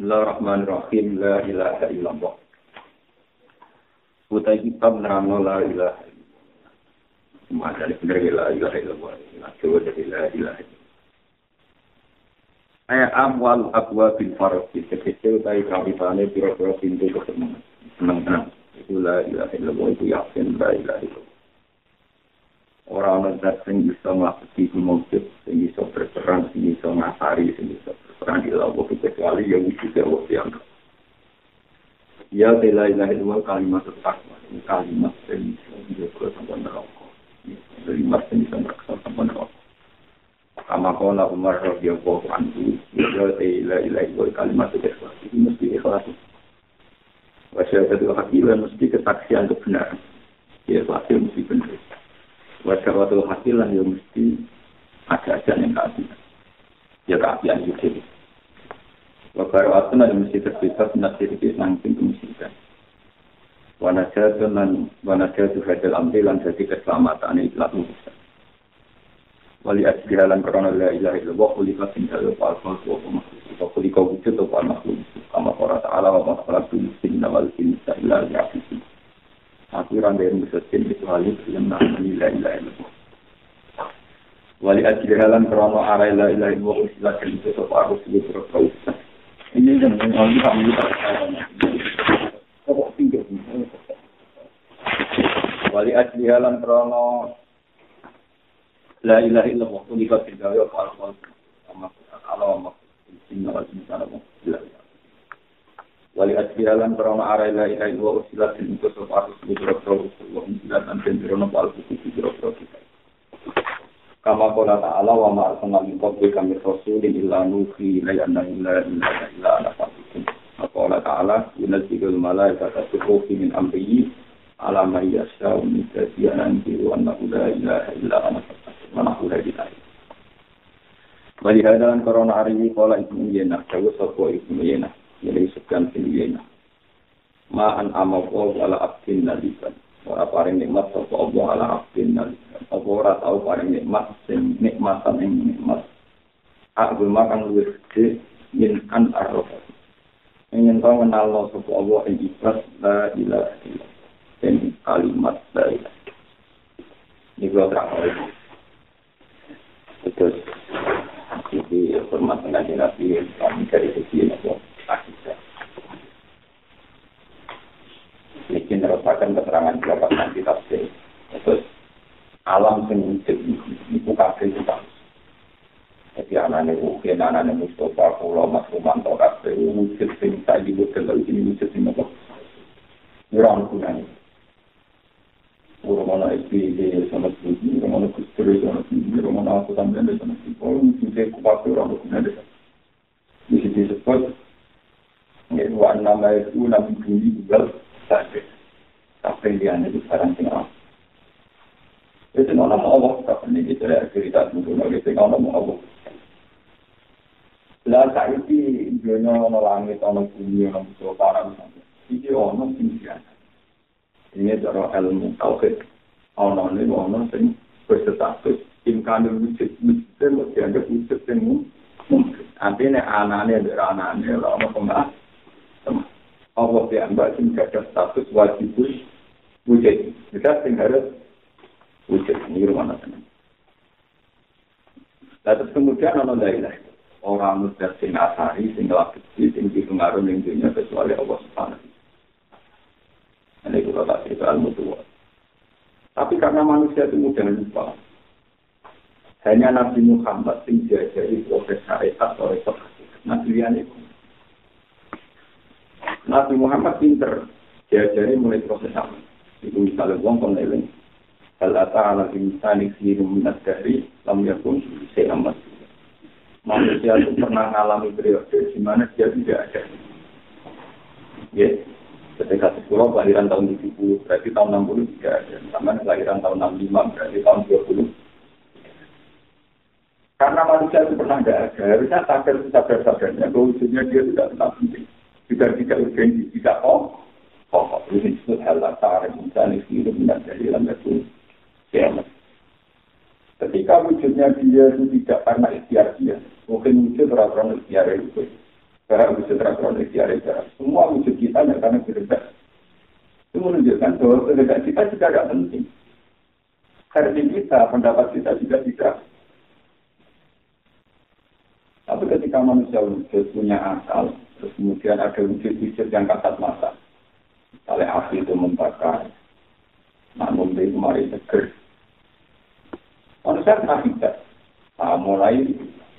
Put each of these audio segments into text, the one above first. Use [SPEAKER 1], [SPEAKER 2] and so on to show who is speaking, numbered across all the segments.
[SPEAKER 1] Bismillahirrahmanirrahim. La ilaha illallah. Utai kitab nerangno la ilaha illallah. Cuma dari benar la ilaha illallah. Dari la ilaha illallah. Ayat amwal akwa bin farasi sekecil utai kawitane pira-pira pintu kesenangan. Senang-senang. Itu la ilaha illallah itu yakin la ilaha illallah. Orang zat sing bisa melakukan mujud, sing bisa berperang, sing bisa ngasari, sing bisa berperang di lawa kecuali yang wujud Allah yang Ya la ilaha illallah kalimat takwa. Kalimat yang bisa menjaga sampai neraka. Kalimat yang bisa meraksa sampai neraka. Kama kala Umar radhiyallahu anhu, ya la ilaha illallah kalimat ikhlas. Ini mesti ikhlas. Wasyahadu hakilan mesti kesaksian kebenaran. Ya, pasti mesti benar. Wajah waktu hasilan ya mesti ada aja yang keabian. Ya keabian itu. Wabar waktu nanti mesti terbebas nasir di nangking kemusikan. Wanajatun dan wanajatu hadal amrilan jadi keselamatan itu lalu bisa. Wali asli halan korona la ilaha illallah kulika tinggal wa alfa wa makhluk. Wa kulika wujud wa makhluk. Kama qara ta'ala wa makhluk sinna wal insa illa li'afisi. aturan dari musuhin kecuali yang namanya la ilaha illallah. Wali ajli halan krono arai la itu sopa aku sebut Ini yang mengalami kami tak Wali ajli halan krono la ilaha illallah unikah tidak ya kalau wa inna wali asbihalan karena arai la ilaha illallah usilat dan itu sopa harus bujro-bujro Allah usilat dan jenderono pal buku bujro-bujro kita kama kola ta'ala wa ma'arsalna min qabli kami rasulin illa nuhi la yanna illa illa illa ala fasikum kola ta'ala yunazilul malaikata tuhufi min amriyi ala ma yasha min kasiyanan biru annahu la ilaha illa ana fasikum wa nahu la ilaha Wali hadalan korona hari ini kola ibnu Yenah, jauh sopo ibnu Yenah. Jadi sekian siniyena. Ma'an amawo ala abdin nalikan. Ora paring nikmat sapa Allah ala abdin nalikan. Apa ora tau paring nikmat sing nikmatan ing nikmat. Aku makan luwih gede min an arrofa. Ingin tau mengenal sapa Allah ing ikhlas la ilaha illallah. Dan kalimat la ilaha Ini gua terang Terus, ini hormat dengan Nabi kami dari segi Nabi akidah. Ini merupakan keterangan dapat nanti tafsir. Terus alam sing wujud itu kabeh itu tak. Jadi anaknya Ukin, anaknya Mustafa, Pulau, Mas Rumanto, kabeh wujud sing tak wujud kalau ini wujud sing apa? Orang gunanya. Orang mana SPD sama Budi, orang mana Kustur sama Budi, orang mana aku sampai sama Budi. Orang wujud kupat orang gunanya. Di situ disebut Ini warna itu nabi bumi juga tasbih. Tasbih dia itu sekarang tinggal. Itu nama Allah. Tapi ini kita lihat cerita dulu. Nabi tinggal nama Allah. Lah saya ini dunia nama langit, nama bumi, nama suara para misalnya. Ini ada yang biasa. Ini adalah ilmu tauhid. Ada ini ada yang bersetapis. Imkanil wujud, wujudnya masih ada wujudnya. Nanti ini anaknya, anane anaknya, anaknya, anaknya, anaknya, anaknya, Allah dianggap sing ada status wajib wujud. Kita sing harus wujud. Ini rumah tenang. Lalu kemudian ono lailah. Orang muda sing asari, sing lagi, sing dipengaruhi yang dunia kecuali Allah Subhanahu. Ini kita tak cerita ilmu tua. Tapi karena manusia itu mudah lupa. Hanya Nabi Muhammad sing diajari proses syariat resep Nabi itu Nabi Muhammad pinter diajari mulai proses apa. Itu misalnya uang pengeling. Hal ata ala insani siru minat dari lam yakun selamat. Manusia itu pernah mengalami periode di mana dia tidak ada. Ya, ketika sekolah kelahiran tahun 70, berarti tahun 60 tidak ada. Sama kelahiran tahun 65, berarti tahun 20. Karena manusia itu pernah tidak ada, harusnya sadar sadar sadarnya wujudnya dia tidak tetap penting juga tidak urgensi, tidak oh, oh, ini disebut hal latar, misalnya hidup dan dari itu kiamat. Ketika wujudnya dia itu tidak karena ikhtiar dia, mungkin wujud orang-orang ikhtiar itu. Barang wujud reproduksi ada barang. Semua wujud kita ya karena kehendak. Itu menunjukkan bahwa kehendak kita juga tidak penting. Karena kita, pendapat kita juga tidak. Tapi ketika manusia wujud punya akal, terus kemudian ada wujud-wujud yang kasat mata. Misalnya api itu membakar, namun itu kemarin seger. Manusia pernah tidak. Nah, mulai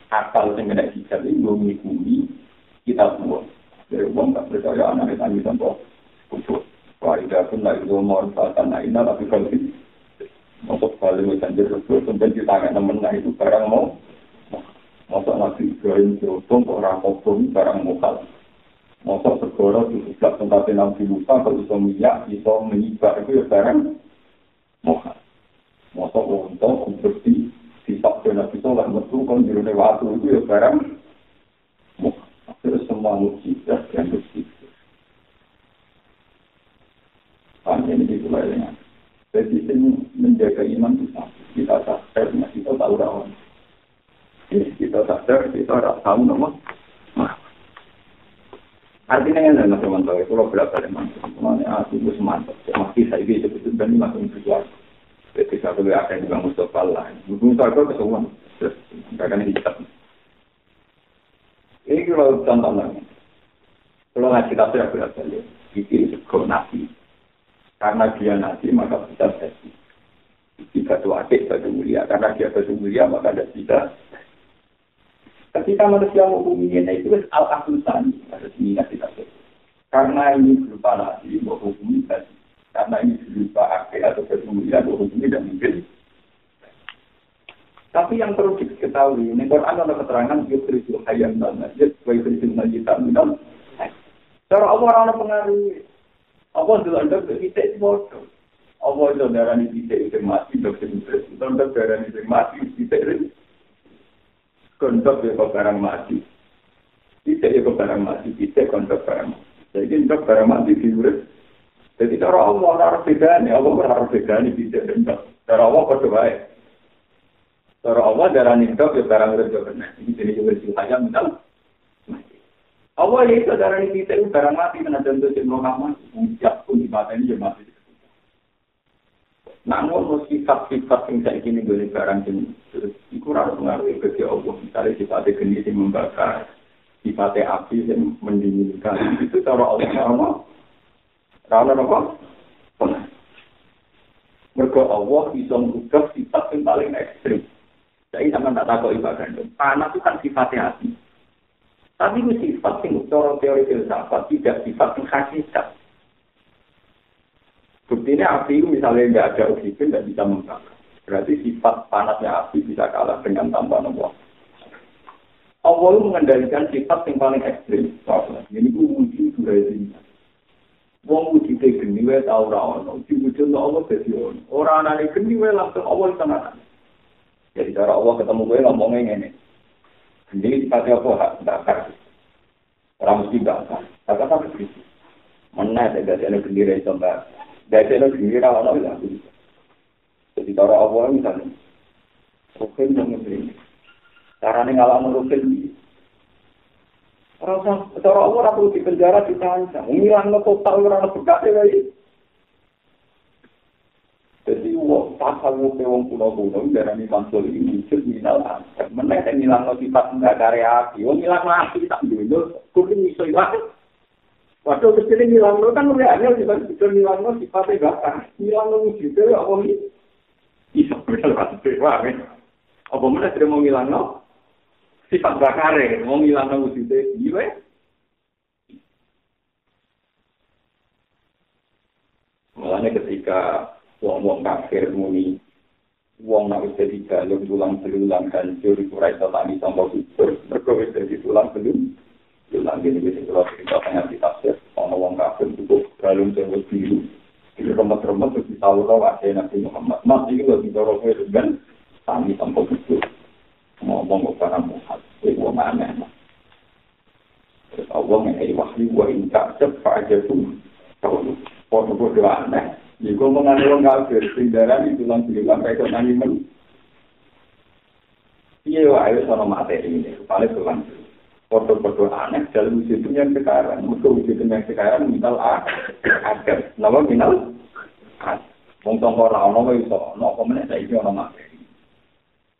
[SPEAKER 1] akal yang tidak hijab ini mengikuti kita semua. Dari uang tak percaya anak itu tanya contoh. Khusus. Waridah pun lagi mau manfaatkan naina tapi kalau untuk balik menjadi terus kemudian kita nggak nemen nah itu barang mau Masa nabi Ibrahim diotong orang kobong barang mokal. Masa segera diubah tempatnya nabi lupa kalau bisa minyak, bisa menyibar itu ya barang mokal. Masa untuk sifat dan nabi sholat metu kan di waktu itu ya barang mokal. Terus semua mujizat yang bersih. Panjang ini mulai dengan. Jadi ini menjaga iman kita. Kita sadar, kita tahu rawan. Kita sadar, kita tahu nama. Artinya yang dalam teman-teman tahu, kalau berapa teman teman aku itu semantap. Masih saya bisa betul dan masuk berjuang. Jadi satu ada juga Mustafa lah. Mustafa itu kesemuan. Terus, akan hitam. Ini kalau contohnya. Kalau ngaji tafsir berapa ya? Ini sego nabi. Karena dia nabi maka bisa jadi. Jika itu adik batu mulia. Karena dia batu mulia maka tidak bisa. Ketika manusia menghukuminya itu al asusan harus kita Karena ini berupa nabi, menghukumi tadi. Karena ini berupa adik atau batu mulia, menghukumi dan mungkin. Tapi yang perlu diketahui, ini Quran ada keterangan yusrisul hayyan dan najis, wa yusrisul najitan minal. Cara Allah orang pengaruh apa dulu anda kita itu bodoh. Apa itu darah ini kita itu mati dokter itu. Untuk darah ini mati kita itu. kontok ya kok barang mati. Bisa ya kok barang mati, bisa kontok barang mati. Jadi kontok barang mati di murid. Jadi cara Allah harus beda nih, Allah harus beda nih bisa kontok. Cara Allah kok coba ya. Cara Allah darah nintok ya barang murid benar. Ini Jadi juga sih hanya mental. Allah itu darani nintok barang mati, karena contoh si Muhammad, ucap pun dibatain dia mati. Namun sifat-sifat yang saya ingin gue barang jenis itu harus mengaruhi ke Allah. Misalnya sifatnya geni yang membakar, sifatnya api yang mendinginkan. Itu cara Allah sama. Karena apa? Mereka Allah bisa mengubah sifat yang paling ekstrim. Jadi sama tak tahu ibadah. Panas itu kan sifatnya api. Tapi itu sifat yang cara teori filsafat tidak sifat yang hakikat. Buktinya api misalnya nggak ada oksigen dan bisa membakar. Berarti sifat panasnya api bisa kalah dengan tambahan Allah. Allah mengendalikan sifat yang paling ekstrim. Ini itu wujud sudah ini. Wong wujud geni wae tau ora ono. Wujud Allah dadi ono. Ora anane geni wae langsung Allah tenan. Jadi cara Allah ketemu gue ngomongnya ngene. Jadi sifatnya apa? Hak bakar. Orang mesti bakar. Bakar kan begitu. Mana ada gak ada itu mbak? Dasi ini gembira ono ya. Jadi cara apa misalnya? Rukin mengerti. Cara ini ngalah merukin. Rasa cara apa aku di penjara di sana. Ngilang lo total lo rana suka ya. Jadi uang pasal lo pewong kuno kuno darah ini bantul ini muncul minal. Menaik ngilang lo sifat nggak dari api. Uang ngilang api tak dulu. Kuring bisa ilang. Waktu kecil ini hilang lo kan udah aneh sih kan itu hilang lo sifatnya gatal. Hilang lo mesti itu ya om. Iya benar kan sih wah kan. Apa mana sih mau hilang lo? Sifat bakar ya mau hilang lo mesti itu gila. Makanya ketika uang-uang kafir muni Uang nak bisa digalung tulang belulang hancur, kurai tetap di tombol fitur, berkobis dari tulang belulang. Tulang gini wis kula cerita tengah di tafsir ono wong kafir itu galung wis biru itu remet-remet tahu lo ada Nabi Muhammad mas itu lebih dorong ke dengan tani sangka kubur ngomong ke para muhat itu terus Allah mengenai wahyu wa inka cepat aja tuh kalau foto-foto aneh Iku mengenai wong kafir, darani tulang bilang kaya nani men. Iya, ayo sono materi ini, paling tulang. Foto-foto aneh dalam wujud yang sekarang. Mereka wujud yang sekarang minal ada. Nama minal ada. Wong tongko ora ono kok iso ono apa meneh saiki ono materi.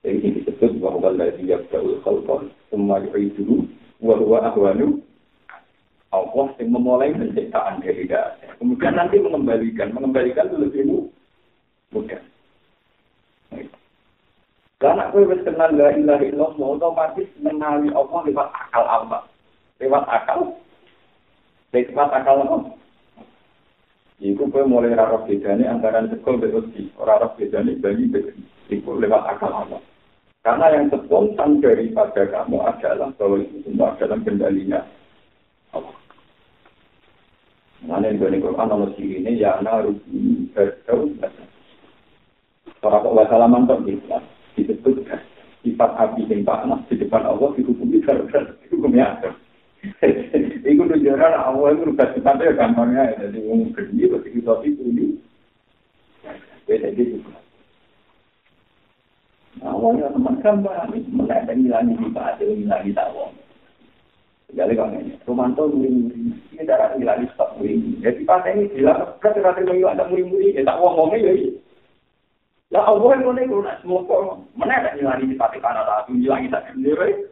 [SPEAKER 1] Jadi disebut bahwa yang jauh khalqa semua itu wa huwa ahwanu Allah yang memulai penciptaan dari dasar. Kemudian nanti mengembalikan, mengembalikan itu lebih mudah. Karena aku wis kenal la ilaha illallah, otomatis mengenali Allah lewat akal Allah. Lewat akal. Lewat akal Allah. Iku kowe mulai ora roh bedane antara sekol dan uji. Bedane bagi Iku lewat akal Allah. Karena yang spontan daripada kamu adalah bahwa itu semua dalam kendalinya. Mana yang gue Quran nomor ini ya naruhi berkau Para kok wasalaman kok disebut sifat api yang panas di depan Allah dihukumi gara-gara hukumnya ada. Iku tujuan awal itu rubah sifatnya gampangnya ya. Jadi umum gede, pasti kita itu ini. Beda gitu. Awalnya teman gampang, menaikkan ngilangi sifat, ngilangi tawon. Jadi kalau ini, Romanto muring-muring, ini darah ngilangi sifat muring. Jadi pas ini bilang, kan terasa ada muring-muring, ya tak ngomongnya ya. Lah Allah yang mana itu nak semua kok mana nak nyilani di pati kanan tak tu nyilani tak sendiri.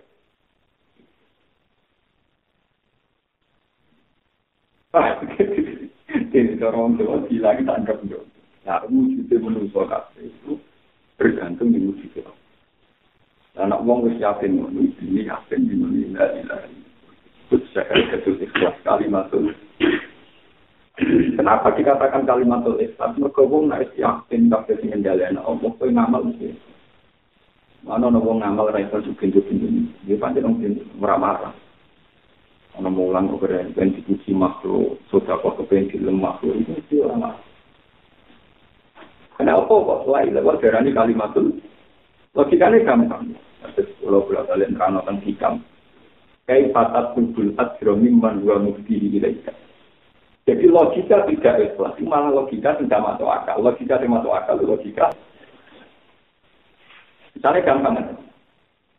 [SPEAKER 1] Ini orang tua bilang tak anggap dia. Nah, wujud itu menurut saya itu tergantung di wujud itu. Anak wong wis yakin ngono iki yakin di mulih la ilaha illallah. Kuwi sak iki kesuksesan Kenapa dikatakan kalimatul ikhlas? Mergo wong nek yakin kabeh sing ngendhaleni Allah kowe ngamal mesti. Mana ono wong ngamal ra iso sugih-sugih. Dia pancen wong marah-marah. Ono mulang kok keren, ben dipuji makhluk, sudah kok kepen film makhluk itu mesti orang Kenapa kok selain lewat darah ini kalimatul? Logikanya gampang. Kalau boleh kalian ranokan hikam. Kayak patat tubul adromi man wa mukti ilaika. Jadi logika tidak ikhlas, malah logika tidak masuk akal. Logika tidak masuk akal, logika. Misalnya gampang.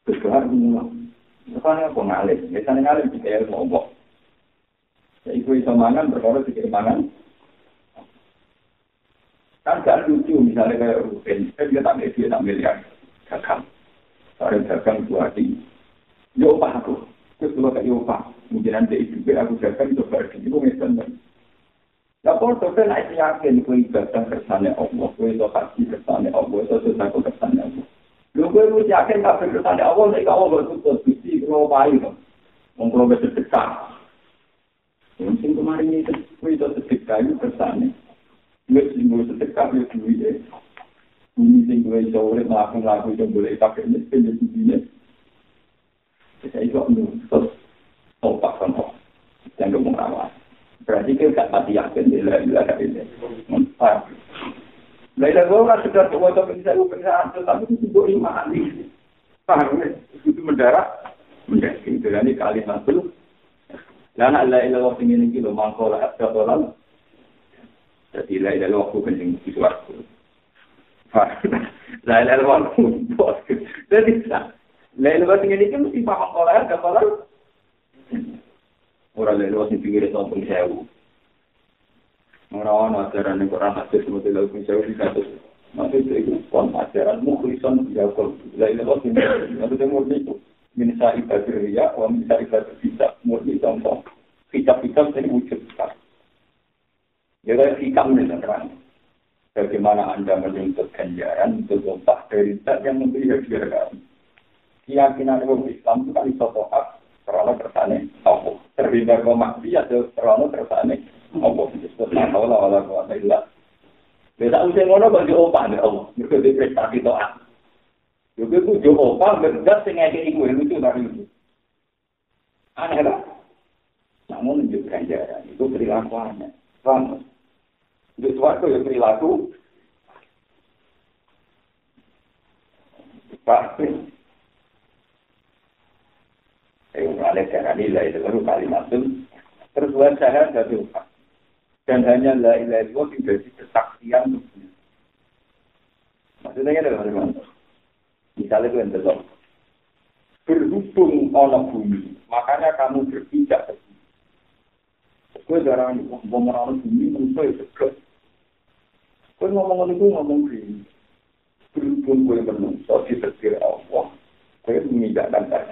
[SPEAKER 1] Terus Misalnya aku ngalim, misalnya ngalim di kayak ngomong. Ya ibu bisa mangan, berkorot di mangan. Kan gak lucu, misalnya kayak Ruben, kan dia tak dia tak miliar. Gagang. Saya gagang dua hati. Yo pak aku. Terus kalau kayak yo mungkin nanti itu aku gagang itu berarti itu misalnya. Ya porto ben ati yakin ku ibadah kersane Allah, ku itu kasih kersane Allah, itu sesuai ku kersane Allah. Lu ku itu yakin tak kersane Allah, saya kawal bersutut, bisi ku mau bayi, ngomong ku sedekah. Mungkin kemarin itu, ku itu sedekah itu kersane. Ngu itu sedekah itu duit ya. Ini sing gue jauh, melaku-melaku itu boleh pakai ini, ini, ini, ini. Saya itu, terus, tolpak sama, jangan ngomong rawat. Berarti kita gak pasti yakin di lelah ilah ilah ilah. Lelah ilah sudah tua atau penyisa, gue penyisa tapi itu juga iman. Paham? Eh? Itu mendarah. Mendarah. Itu kan ini kali satu. Dan la ilaha gue ingin ini lo mangkau lah abda tolam. Jadi lelah ilah gue gue ingin La ilaha Lelah ilah gue ingin ini suar. Jadi lelah ilah gue ingin ini mesti paham kolah abda tolam. Orang la ilaha sing pinggir itu pun sewu orang ajaran yang kurang hadis seperti lalu pun sewu di kasus Maksudnya itu pun ajaran mukhlisan ya la ilaha sing ini maksudnya murni itu minsa ibadah ya, wa minsa ibadah bisa murni contoh kitab-kitab ini wujud besar. Jadi hikam ini terang. Bagaimana Anda menuntut ganjaran untuk lompat dari zat yang memberi hadiah kami. Keyakinan Islam itu kan iso krono kersane apa terhindar kok maksiat yo krono kersane apa disebut tahu lah wala quwata illa beda usia ngono kok yo opah nek Allah? Mergo diperintah kita. Ah yo kowe ku yo opah nek gak sing ngene iku yo itu nang iki aneh lah. Namun nunjuk ganjaran itu perilaku aneh. Di suatu yang perilaku. Pasti Eh, ini mulai darani la ilai lalu kalimatun. Terus wajah ada dosa. Dan hanya la ilai lalu diberi kesaksian. Maksudnya ini adalah bagaimana? Misalnya itu yang terlalu. Berhubung oleh bumi. Makanya kamu berpijak ke bumi. Gue darang, ngomong orang bumi, menurut gue segera. Gue ngomong itu ngomong gini. Berhubung gue menurut, so di segera Allah. Gue mengindahkan tak.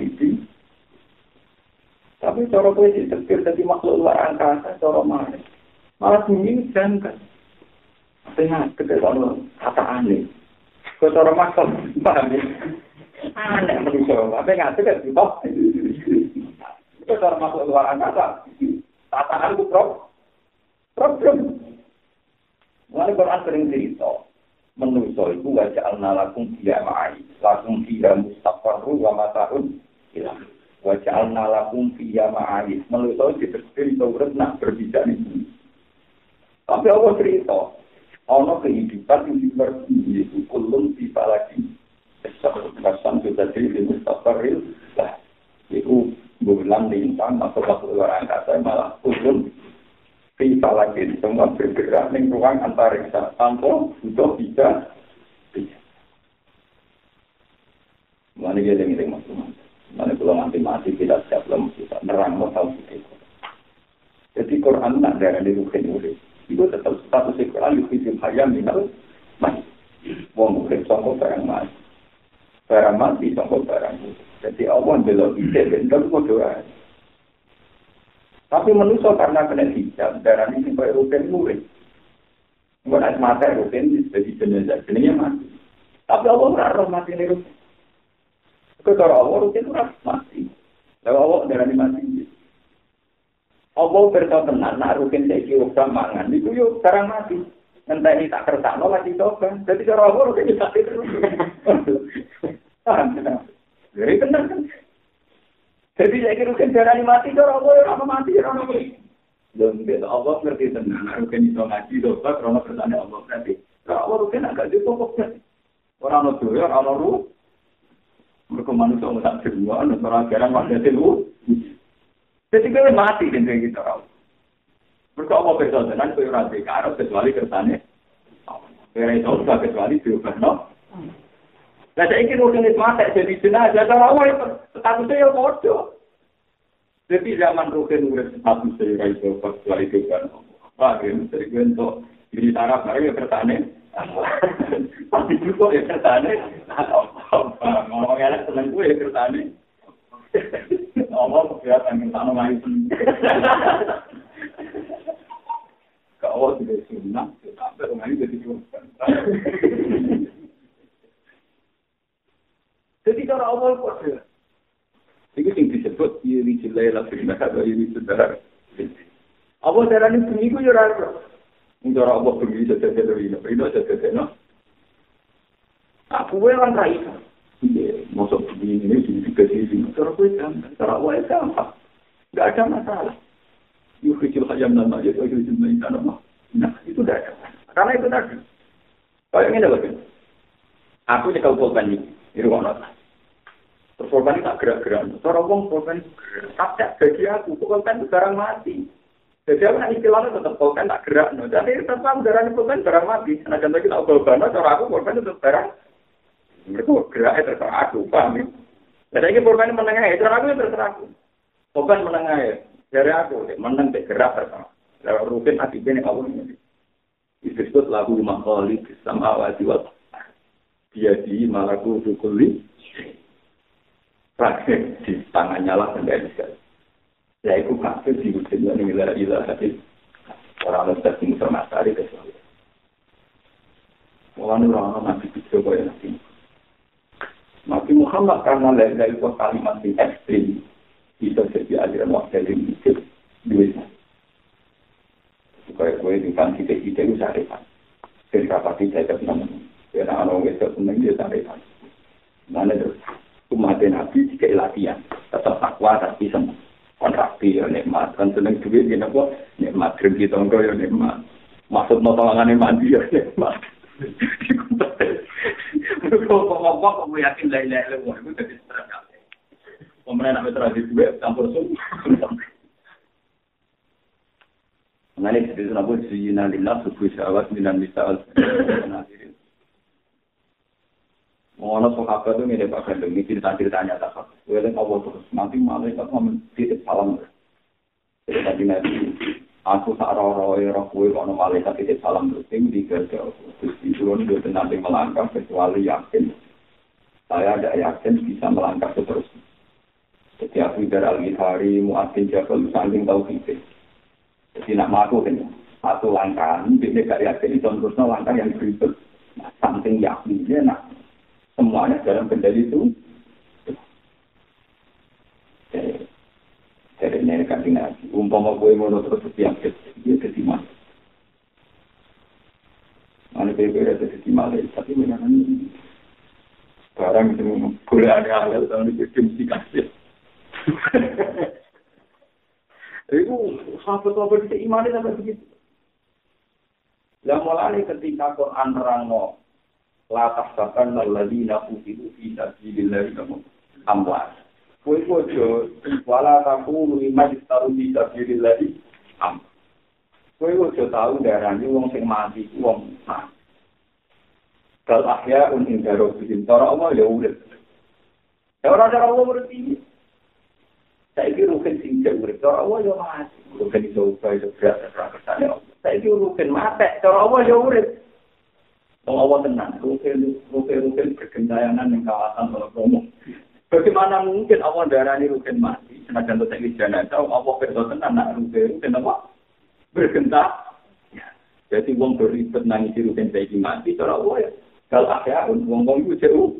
[SPEAKER 1] Tapi cara kue di setir jadi makhluk luar angkasa, cara mana? Malah bumi jangka. Tengah ketika kata aneh. Kue cara makhluk, paham ya? Aneh manusia. Tapi nggak kan di bawah. Itu cara makhluk luar angkasa. Tatanan itu problem. Mulai Quran sering cerita. Menuso itu wajah al-nalakum dia ma'ai. Lakum dia mustafaru wa matahun. Wajah wajal nalakum fiya ma'ayis melusa diberdiri turut nak berbicara di sini. Tapi Allah cerita ada kehidupan yang diberdiri itu kulun tiba lagi. Besok kekerasan kita jadi di mustafaril lah itu bulan lintang atau waktu luar angkasa malah kulun tiba lagi. Semua bergerak di ruang antariksa. Tanpa butuh bisa Mana dia yang ingin masuk Mana kalau nanti mati tidak siap belum kita nerang mau tahu itu. Jadi Quran nak darah di rukin murid. Itu tetap status Quran di film hayam minal mati. Wong murid songkok barang mati. Barang mati songkok barang murid. Jadi Allah belok ide dan mau doa. Tapi manusia karena kena hijab, darah ini supaya rutin murid. Bukan ada mata rutin, jadi jenazah jenazah mati. Tapi Allah berarti mati ini rutin. Kalau Allah rutin itu mati. Lalu Allah darah mati. Allah bertahu tenang, nak rutin saya kira mangan, itu yuk sekarang mati. Nanti ini tak kertas, no lagi coba. Jadi cara Allah rutin mati terus. Jadi benar kan? Jadi saya kira kan darah mati, cara apa ya mati, orang apa? Dan kita Allah ngerti tenang, rukin itu ngaji, dosa, karena bertanya Allah berarti. Kalau Allah rukin agak dipokok kan? Orang itu ya, orang itu mereka manusia mau tak semua, orang ajaran pada itu. Jadi kita mati kayak gitu orang. Mereka Allah berdoa tenang, kau rasa karena kecuali kertanya. Kira itu kecuali diubah, no? Nah, saya ingin organisme mata jadi jenazah, cara awal statusnya ya bodoh. Jadi zaman rukin urip statusnya ya itu kecuali itu kan. Pak, ini dari gue untuk diri taraf, baru ya kertane. Tapi juga ya kertane. Ngomong elek seneng gue ya kertane. Ngomong kelihatan kertane main Kalau tidak sunnah, sampai rumah ini jadi. Jadi cara Allah kok Itu yang disebut iri lah benar atau iri saudara. Apa darah ini bunyi ku yura Ini cara Allah bunyi saja saja dari ini. Ini saja saja no. Aku gue kan raisa. Masuk begini ini di tiga sisi. Cara gue gampang. Cara itu gampang. Gak ada masalah. Yuk kecil hayam dan majid. Yuk kecil main tanah. Nah, itu tidak ada. Karena itu tadi. Kayak ini lagi. Aku nyekal pulpen ini. Ini rumah Terus korban tak gerak-gerak. Cara wong korban gerak. Tapi bagi aku, korban itu barang mati. Jadi aku nanti istilahnya tetap korban tak gerak. Jadi tetap darahnya korban barang mati. Nah contoh kita korban, cara aku korban itu barang. Mereka geraknya terserah aku, paham ya? Jadi ini korban menengah ya, cara aku ya terserah aku. Korban menengah ya, dari aku, meneng gerak terserah. Lalu rutin akibatnya aku ini. Disebut lagu makhali sama awati wa dia di malaku dukuli praktek di tangannya lah kendali sekali. Ya itu kafir di wujud yang ilah ilah hati. Orang orang tertinggi termasari kecuali. Orang orang masih bisa kaya nanti. Nabi Muhammad karena dari itu kalimat yang ekstrim bisa jadi aliran wakil yang mikir duitnya. Supaya gue kan kita kita itu syarifat. Dari kapan kita itu namanya. Ya, orang itu senang dia syarifat. Mana terus? umat Nabi jika latihan tetap takwa tapi senang kontraksi ya nikmat kan seneng duit ya nopo nikmat rezeki tonggo ya nikmat maksud mau tolongan mandi ya nikmat Kalau ngomong kamu yakin lain lain lain itu jadi stres Pemerintah nak tradisi duit campur semua. Mengenai itu nabi Sayyidina Lillah subuh syawat minan misal Mengenai sahabat itu mirip Pak Gandeng, ini cerita-ceritanya tak apa. Allah terus, nanti malaikat mau titip salam. Jadi tadi nanti, aku tak roh-roh roh kue kalau malaikat titip salam terus, ini digagal. Terus diturun dia nanti melangkah kecuali yakin. Saya ada yakin bisa melangkah seterusnya. Jadi aku dari al-Ghifari, Mu'adzin Jabal, tahu kita. Jadi nak maku kan, satu langkah, ini gak yakin, itu terusnya langkah yang berikut. Nah, samping yakinnya, nah, semuanya dalam kendali itu. Jadi ini kan tinggal. Umpama gue mau terus setiap dia jadi mas. Mana berbeda jadi malah, tapi memang ini barang itu boleh ada hal tahun itu mesti kasih. Itu sahabat-sahabat itu iman sampai begitu. Yang mulai ketika Quran rangno la tahsaban alladziina qutilu fi sabilillahi amwat. Kowe ojo wala takunu lima distaru fi sabilillahi am. Kowe ojo tau darani wong sing mati wong mati. Kal ahya un indaro bikin cara Allah ya urip. Ya ora cara Allah urip iki. Saiki rukin sing jek urip cara Allah ya mati. Rukin iso upaya iso ora kersane. Saiki rukin mati cara Allah ya urip. Allah tenang, rukin-rukin bergentayangan yang kawasan kalau Bagaimana mungkin Allah darani rukin mati? Senajan untuk ini jangan tahu Allah berdoa tenang, nak rukin-rukin apa? Bergenta. Ya. Jadi wong beribet nangis rukin saya mati, cara Allah ya. Kalau akhirnya wong-wong itu jauh.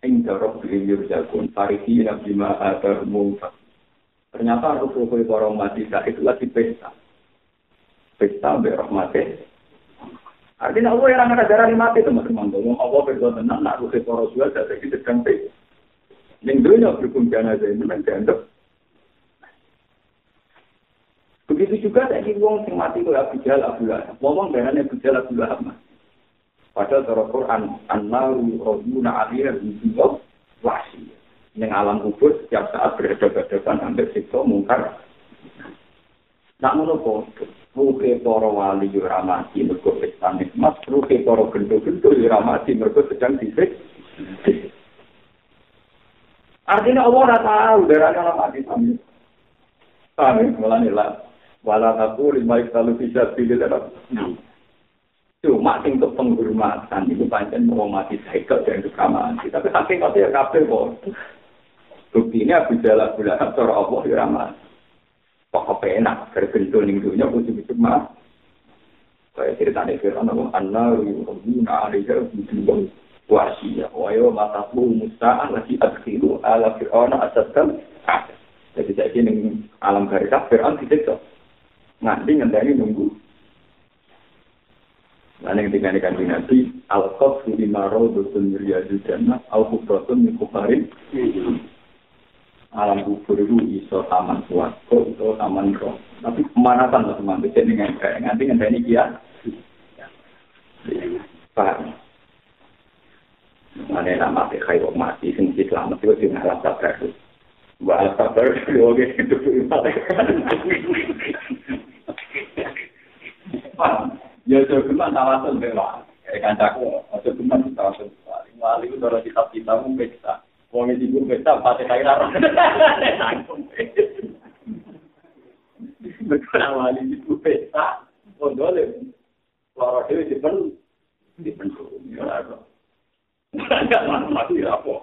[SPEAKER 1] Ing darab beliau jagun, farisi nabi ma'adar mufat. Ternyata rukin para mati saat itu lagi pesta. Pesta berahmatnya Artinya Allah yang akan darah mati teman-teman. Ngomong Allah berdoa tenang, nak ruhe para jual, sedang pe. Yang dunia berhukum jana memang dianggap. Begitu juga tadi wong sing mati itu Abu Jahal Abu Lahab. Wong darahnya Abu Jahal Abu Lahab mas. Padahal cara Quran, An-Naru Roduna Aliyah Bidullah Wasi. Yang alam kubur setiap saat berhadapan-hadapan hampir siksa mungkar. Nak menurut ruhe para wali yo ora mati mergo pesta nikmat, ruhe para gendo-gendo yo ora mati mergo sedang disik. Artinya Allah ora tahu darahnya ora mati sami. Sami mulane lah. Wala aku lima kalau bisa pilih dalam. Cuma untuk penghormatan itu pancen mau mati saya dan juga. Tapi saking ya kabel kok. Buktinya Abu Jalal Bulahab cara Allah ya mati. pokok penak berbentuk ning dunya kudu bisa mah kaya cerita nek firman Allah anna yuhibbuna alayhi rabbikum wa asiya wa yaw ma taqul musa allati ala fir'auna asatam jadi saya ini alam barca fir'aun tidak sok nganti ngendani nunggu. Nah, ketika tinggal di kandung nanti, Al-Qaf, Suri Maro, Dutun, Riyadu, Jannah, Al-Hubratun, Mikuharin, hmm. Alam kubur itu iso taman suwargo, iso taman roh. Tapi pemanasan lah teman, bisa dengan kayak nganti nganti ini kia. Paham? Mana nama mati kaya mati, sing selamat itu sing alam sabar. Mbak alam sabar itu oke itu Paham? Ya cuma tawasul bela. Kayak kancaku, atau cuma tawasul. Wali itu dalam kitab kita mungkin kita. Wong iki ibu pesta pate kaya ora. Betul awali ibu pesta, wong dole. Lara dhewe dipen dipen ya ora. Enggak mati apa.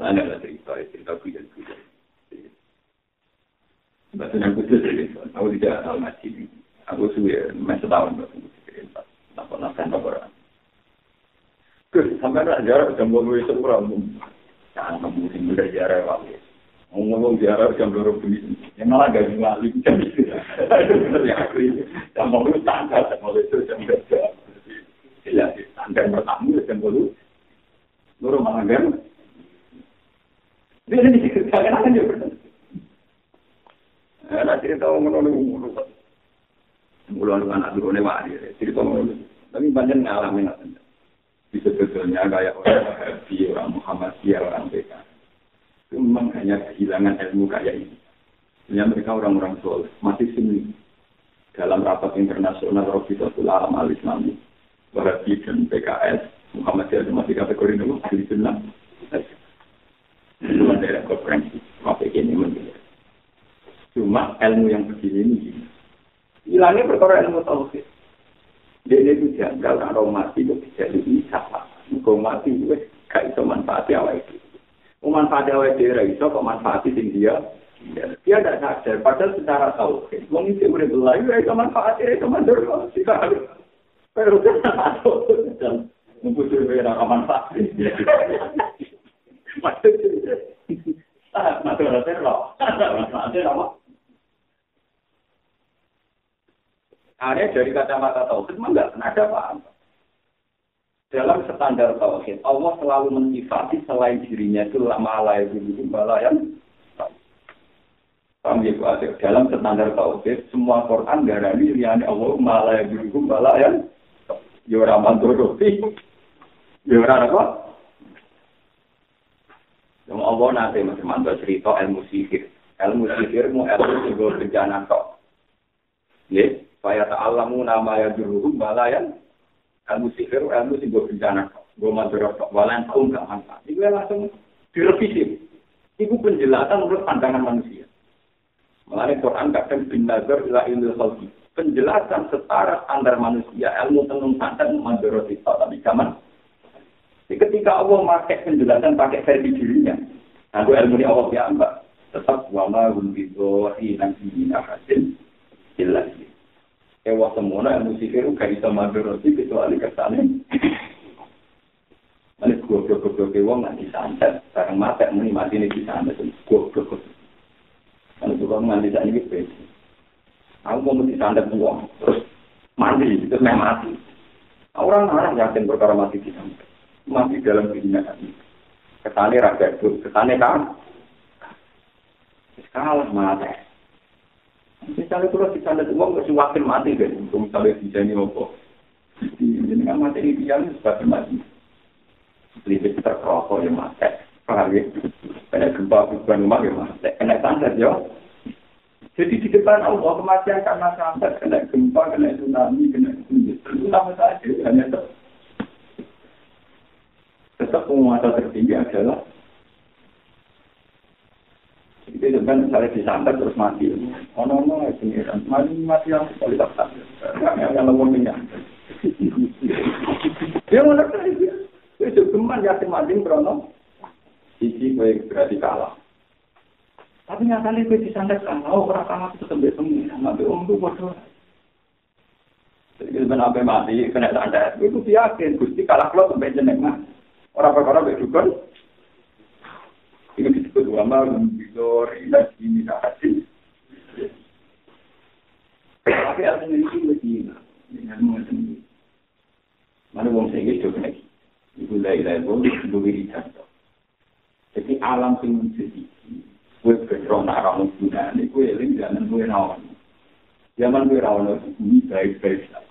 [SPEAKER 1] Ana ada cerita, cerita kuyan kuyan. Bahasa yang khusus, aku tidak tahu ngaji. Aku sudah masih tahun, aku cerita. Tak pernah sampai orang. Sampai nak jarak jam dua itu kurang. Jangan kamu sing udah jarak waktu. Ngomong jarak jam dua puluh yang malah gak ngali jam itu. Ya jam mau itu tanggal, jam mau itu jam kerja. Ya, tanggal pertama jam dulu. Loro malah kan. Dia ini dikerjakan aja benar. Nanti kita mau menolak Mulu anak dulu nih wali, cerita mau Tapi banyak ngalamin apa sebetulnya kayak orang Wahabi, orang Muhammadiyah, orang PK. Itu memang hanya kehilangan ilmu kayak ini. Sebenarnya mereka orang-orang soleh, masih sini. dalam rapat internasional Robitul Alam Al Islami, Wahabi dan PKS, Muhammadiyah masih kategori nomor ahli sunnah. Itu daerah konferensi, apa ini menjadi. Cuma ilmu yang begini ini, hilangnya perkara ilmu tauhid. Jadi iku janggal karo mati iku bisa diisap. Muga mati iku gak iso manfaat awake dhewe. Wong manfaat awake ra iso kok manfaat sing dia. Dia tidak sadar, padahal secara tauhid, Wong itu udah belajar, ya cuma manfaat, ya cuma dorong. Perlu dan membutuhkan beberapa manfaat. Maksudnya, ah, maksudnya saya loh, manfaatnya? Ada dari kacamata tauhid, memang nggak ada apa-apa. Dalam standar tauhid, Allah selalu mensifati selain dirinya itu lama layak dulu balayan Paham ya, Dalam standar tauhid, semua Quran garani liyane Allah malah yang berhukum malah yang ya ora manturuti. Ya apa? Yang Allah nanti masih mantu cerita ilmu sihir. Ilmu sihir mu ilmu sing bencana kok. Ya, supaya ta'alamu nama yang berhukum malah yang ilmu sihir ilmu sing bencana kok. Gue mantu kok, walan tahu nggak manfaat. Itu langsung direvisi. Itu penjelasan menurut pandangan manusia. Mengenai Quran kadang bin nazar ila ilmu khalqi. Penjelasan setara standar manusia, ilmu tenung santan mandoroti tapi zaman. Ketika Allah pakai penjelasan pakai versi dirinya, aku ilmu ini Allah ya mbak, tetap wama rumbidohi nanti ini akasin jelas. Ewa semua ilmu sihir gak bisa mandoroti kecuali kesannya. Ini goblok-goblok wong nanti santet, bareng mati muni mati ini santet, goblok-goblok. Kan juga mandi saat ini beda. Aku mau sandat uang, terus mandi, terus main mati. Orang orang yakin perkara mati di sana. Mati dalam dunia ini. Kesane raga itu, kesane kan? Kalah mati. Misalnya kalau di sana uang masih wakil mati kan, untuk misalnya di sini apa? Jadi kan mati ini dia sebagai mati. Lebih terkerokok ya mati. Ya? Kena gempa bukan rumah ya mas. Kena santet ya. Jadi di depan Allah kematian karena santet, kena gempa, kena tsunami, kena. Itu sama saja. Hanya tetap. Tetap penguasa tertinggi adalah itu kan misalnya disantet terus mati. Oh no no, ini kan mati mati yang kualitas santet. Yang lemah minyak. Dia mau ngerti. Itu geman yakin mati berono. Sisi gue berarti kalah. Tapi nyatanya gue disantet kalah, oh orang kalah itu sampai semua, sampai om tuh bodoh. Jadi sampai mati, kena santet, itu yakin, gusti kalah kalau sampai jeneng mah. Orang perkara berdukun, itu disebut ulama membidor ilah ini hati. Tapi artinya itu lebih dengan mengenai mana wong sing itu kena. Ibu lai lai wong lebih dicantum. Jadi alam sing menjadi gue berdoa nak ramu guna ini gue eling jangan gue rawan. Zaman gue rawan ini baik-baik saja.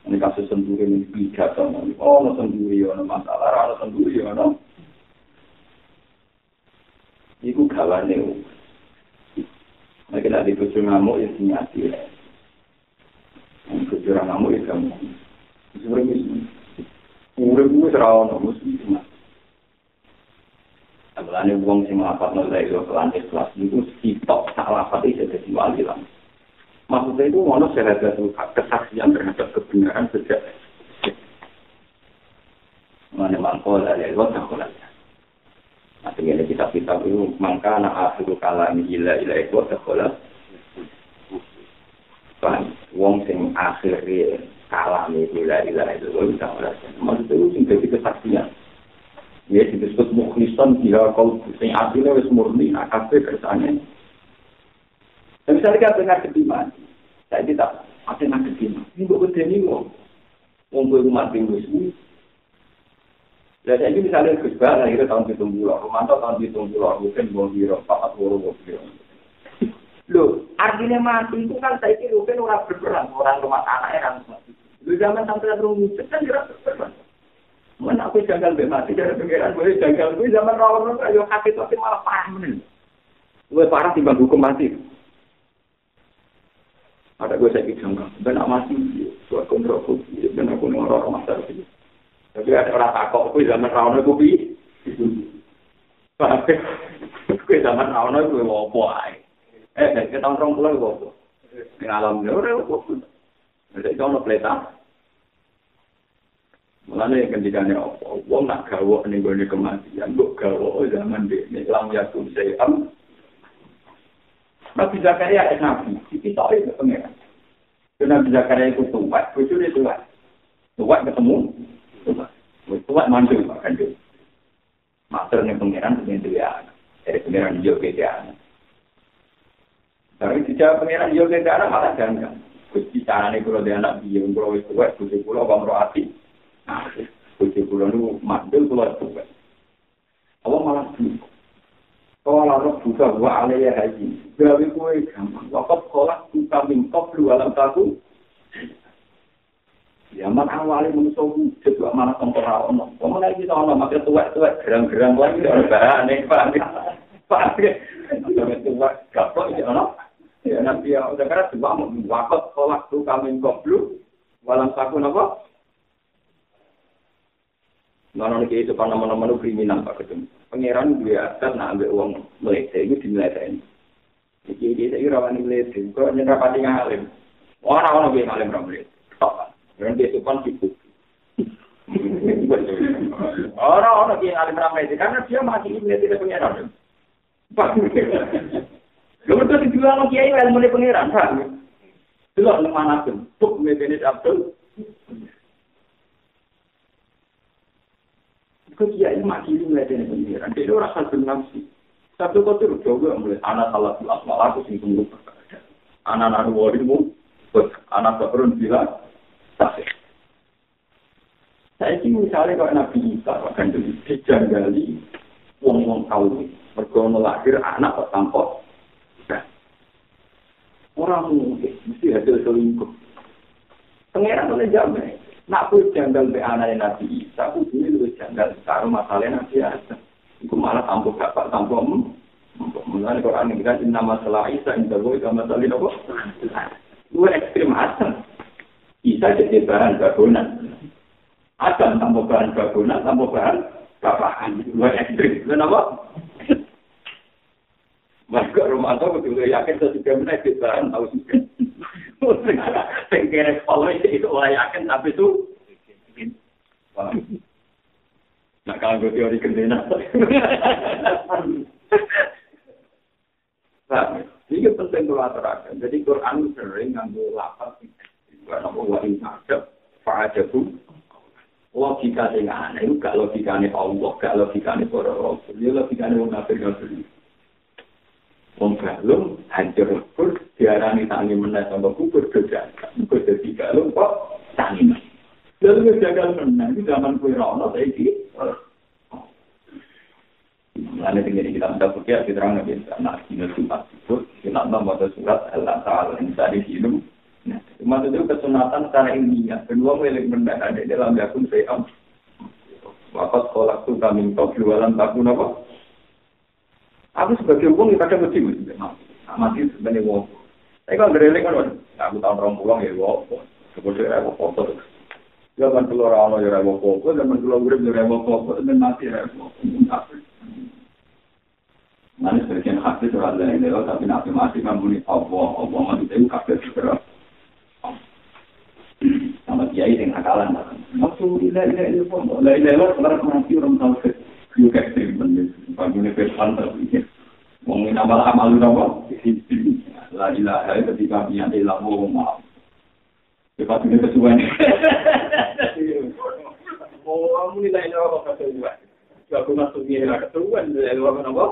[SPEAKER 1] Ini kasus sendiri ini bijak sama Oh, sendiri ya, masalah, no sendiri ya, iku gawane Nek nek dipucu ngamuk ya sing ati. Nek ora ngamuk ya kamu. Wis ora wis. Ora kuwi terawon wis wis. Amarane wong sing lapat nang lek yo kelan kelas iku sitok tak lapat iki dadi wali lah. Maksudnya itu mau nusirat kesaksian terhadap kebenaran sejak mana mangkol ada yang gontak Nah, ini kita kita itu mangka anak akhir kala ini gila gila itu sekolah. Kan, wong sing akhir kala ini gila gila itu bisa merasakan. Maksudnya itu sing jadi kesaksian. ya disebut mukhlisan dia kau sing asline wis murni akabe kersane dan misalnya kita dengar kediman saya tidak ada nak kediman ini kok kedeni wong wong gue rumah tinggal saya ini misalnya Gus Bah lahir tahun di Tunggulo, Romanto tahun di Tunggulo, mungkin Bong Biro, Pak Woro Bong Biro. Loh, artinya mati itu kan saya kira mungkin orang berperan, orang rumah anaknya kan mati. Lu zaman sampai rumah kan kira berperan. Mana aku janggal be mati dari pengiran boleh janggal gue zaman rawon itu ayo kaki tapi malah parah men. Gue parah timbang hukum mati. Ada gue saya jangka, ben mati, buat kontrol kopi, ben aku ngorok masalah itu. Tapi ada orang takok, kok zaman rawon itu bi? Kok zaman rawon itu gue wopo? Eh, nek kita orang pulang gue wopo. Ngalam gue udah wopo. Jadi kau nggak pelita? Mulanya yang Wong nak wopo nggak gawo nih gue kematian, gue gawo oh zaman di ini lam ya tuh. Nabi Zakaria itu nabi, itu tahu itu pengen. Karena Zakaria iku tuwat, itu dia tumpat, ketemu. Umar. Itu kan makan Pak Kandu. Master yang pengiran, pengiran dia anak. Jadi pengiran dia juga dia anak. Tapi tidak pengiran dia juga dia anak, malah dia anak. Kusti caranya kalau dia anak, dia yang berawai tua, kusti pulau, kamu berawati. Kusti pulau itu mandul, pulau itu. Allah malah dulu. Kau larut buka gua alaya haji. Gawi kue gampang. Wakab kolak buka mingkob lu alam takut. Zaman awalnya manusia wujud, gak malah sempur rawono. Kamu lagi tau gak, makanya tuwek-tuwek, gerang-gerang lagi, gak ada Pak. paham ya? Paham ya? Makanya tuwek, gapok ya, no? Ya, nanti ya, udah kira coba mau wakot, kolak, tuka, minggok, blu, walang saku, nopo? Mana lagi itu, pak, nama-nama lu kriminal, pak, ketemu. Pengiran gue atas, nah, ambil uang, meledek, itu dimeledek ini. Jadi, ini, ini, ini, ini, ini, ini, ini, ini, ini, ini, ini, ini, ini, ini, ini, ini, Dan dia sopan di bukti. Orang-orang yang alim ramai itu, karena dia masih ini tidak punya nama. Pak. Lu betul dijual lagi ayo ilmu ini pengiran, Pak. Itu lah lemah nasib. Buk, ini Abdul. Kau kiai mati di melihat ini pengiran. Jadi orang satu nafsi. Satu kau tuh jauh mulai anak salah tuh asmal aku sih tunggu. Anak anak dua ribu, anak berun bilang, tak Saya ini misalnya kalau Nabi Isa akan jadi dijanggali wong-wong tahu mergo melahir anak kok tanpa orang mungkin mesti hasil selingkuh. Pengiran oleh jamin. Nak pun janggal be anak Nabi Isa, aku dulu lu janggal karo masalah Nabi Isa. Iku malah tampuk bapak tampuk om. Mulai Quran ini kan inna masalah Isa indah gue sama masalah apa? Lu ekstrim asal. Isa jadi bahan bangunan. Asal tampuk bahan bangunan, tampuk bahan bapakan. Lu ekstrim. Kenapa? Maka rumah itu betul yakin sesudah menaik bahan tahu juga. Sing kere kalau itu orang yakin tapi itu Nah, kalau teori kendena. Nah, ini penting kalau aturakan. Jadi Quran sering ngambil lapas. Gak nopo wa ing ada, fa'ajabu. Logika sing aneh, gak logikanya Allah, gak logikanya para rasul. Ya logikanya orang kafir-kafir. Wong galung hancur lebur diarani tangi meneh sama kubur kejaga. Kubur dadi galung kok tangi. Lalu kejaga meneh itu zaman kue rono saiki. Mulane tinggal kita minta fikir kita orang. Nah, ini surat itu kita membaca surat Allah Taala yang tadi hidup. Nah, maksudnya kesunatan secara ilmiah. Kedua milik benda ada dalam yakun saya. Wakat kolak tuh kami kau jualan takun apa? Aku sebagai wong kadang mesti mesti mati sebagai wong. Tapi kalau dari kan, aku tahun orang pulang ya wong. Kemudian aku foto. Zaman keluar awal ya rewo foto, zaman keluar urip ya rewo foto, dan mati rewo. Nanti sebagian hati surat lain tapi nanti mati kamu nih Allah, Allah mati itu kafe segera. Sama kiai dengan akalan. Maksud ilah ilah ilah ilah ilah ilah ilah mati orang tahu juga ekstrim bener. Bagaimana firman tapi Wong ini amal apa? La ilaha ketika punya ilmu maaf. Cepat ini kesuwen. Oh, kamu nilai apa kesuwen? Aku masuk dia lah kesuwen. Lalu apa nama?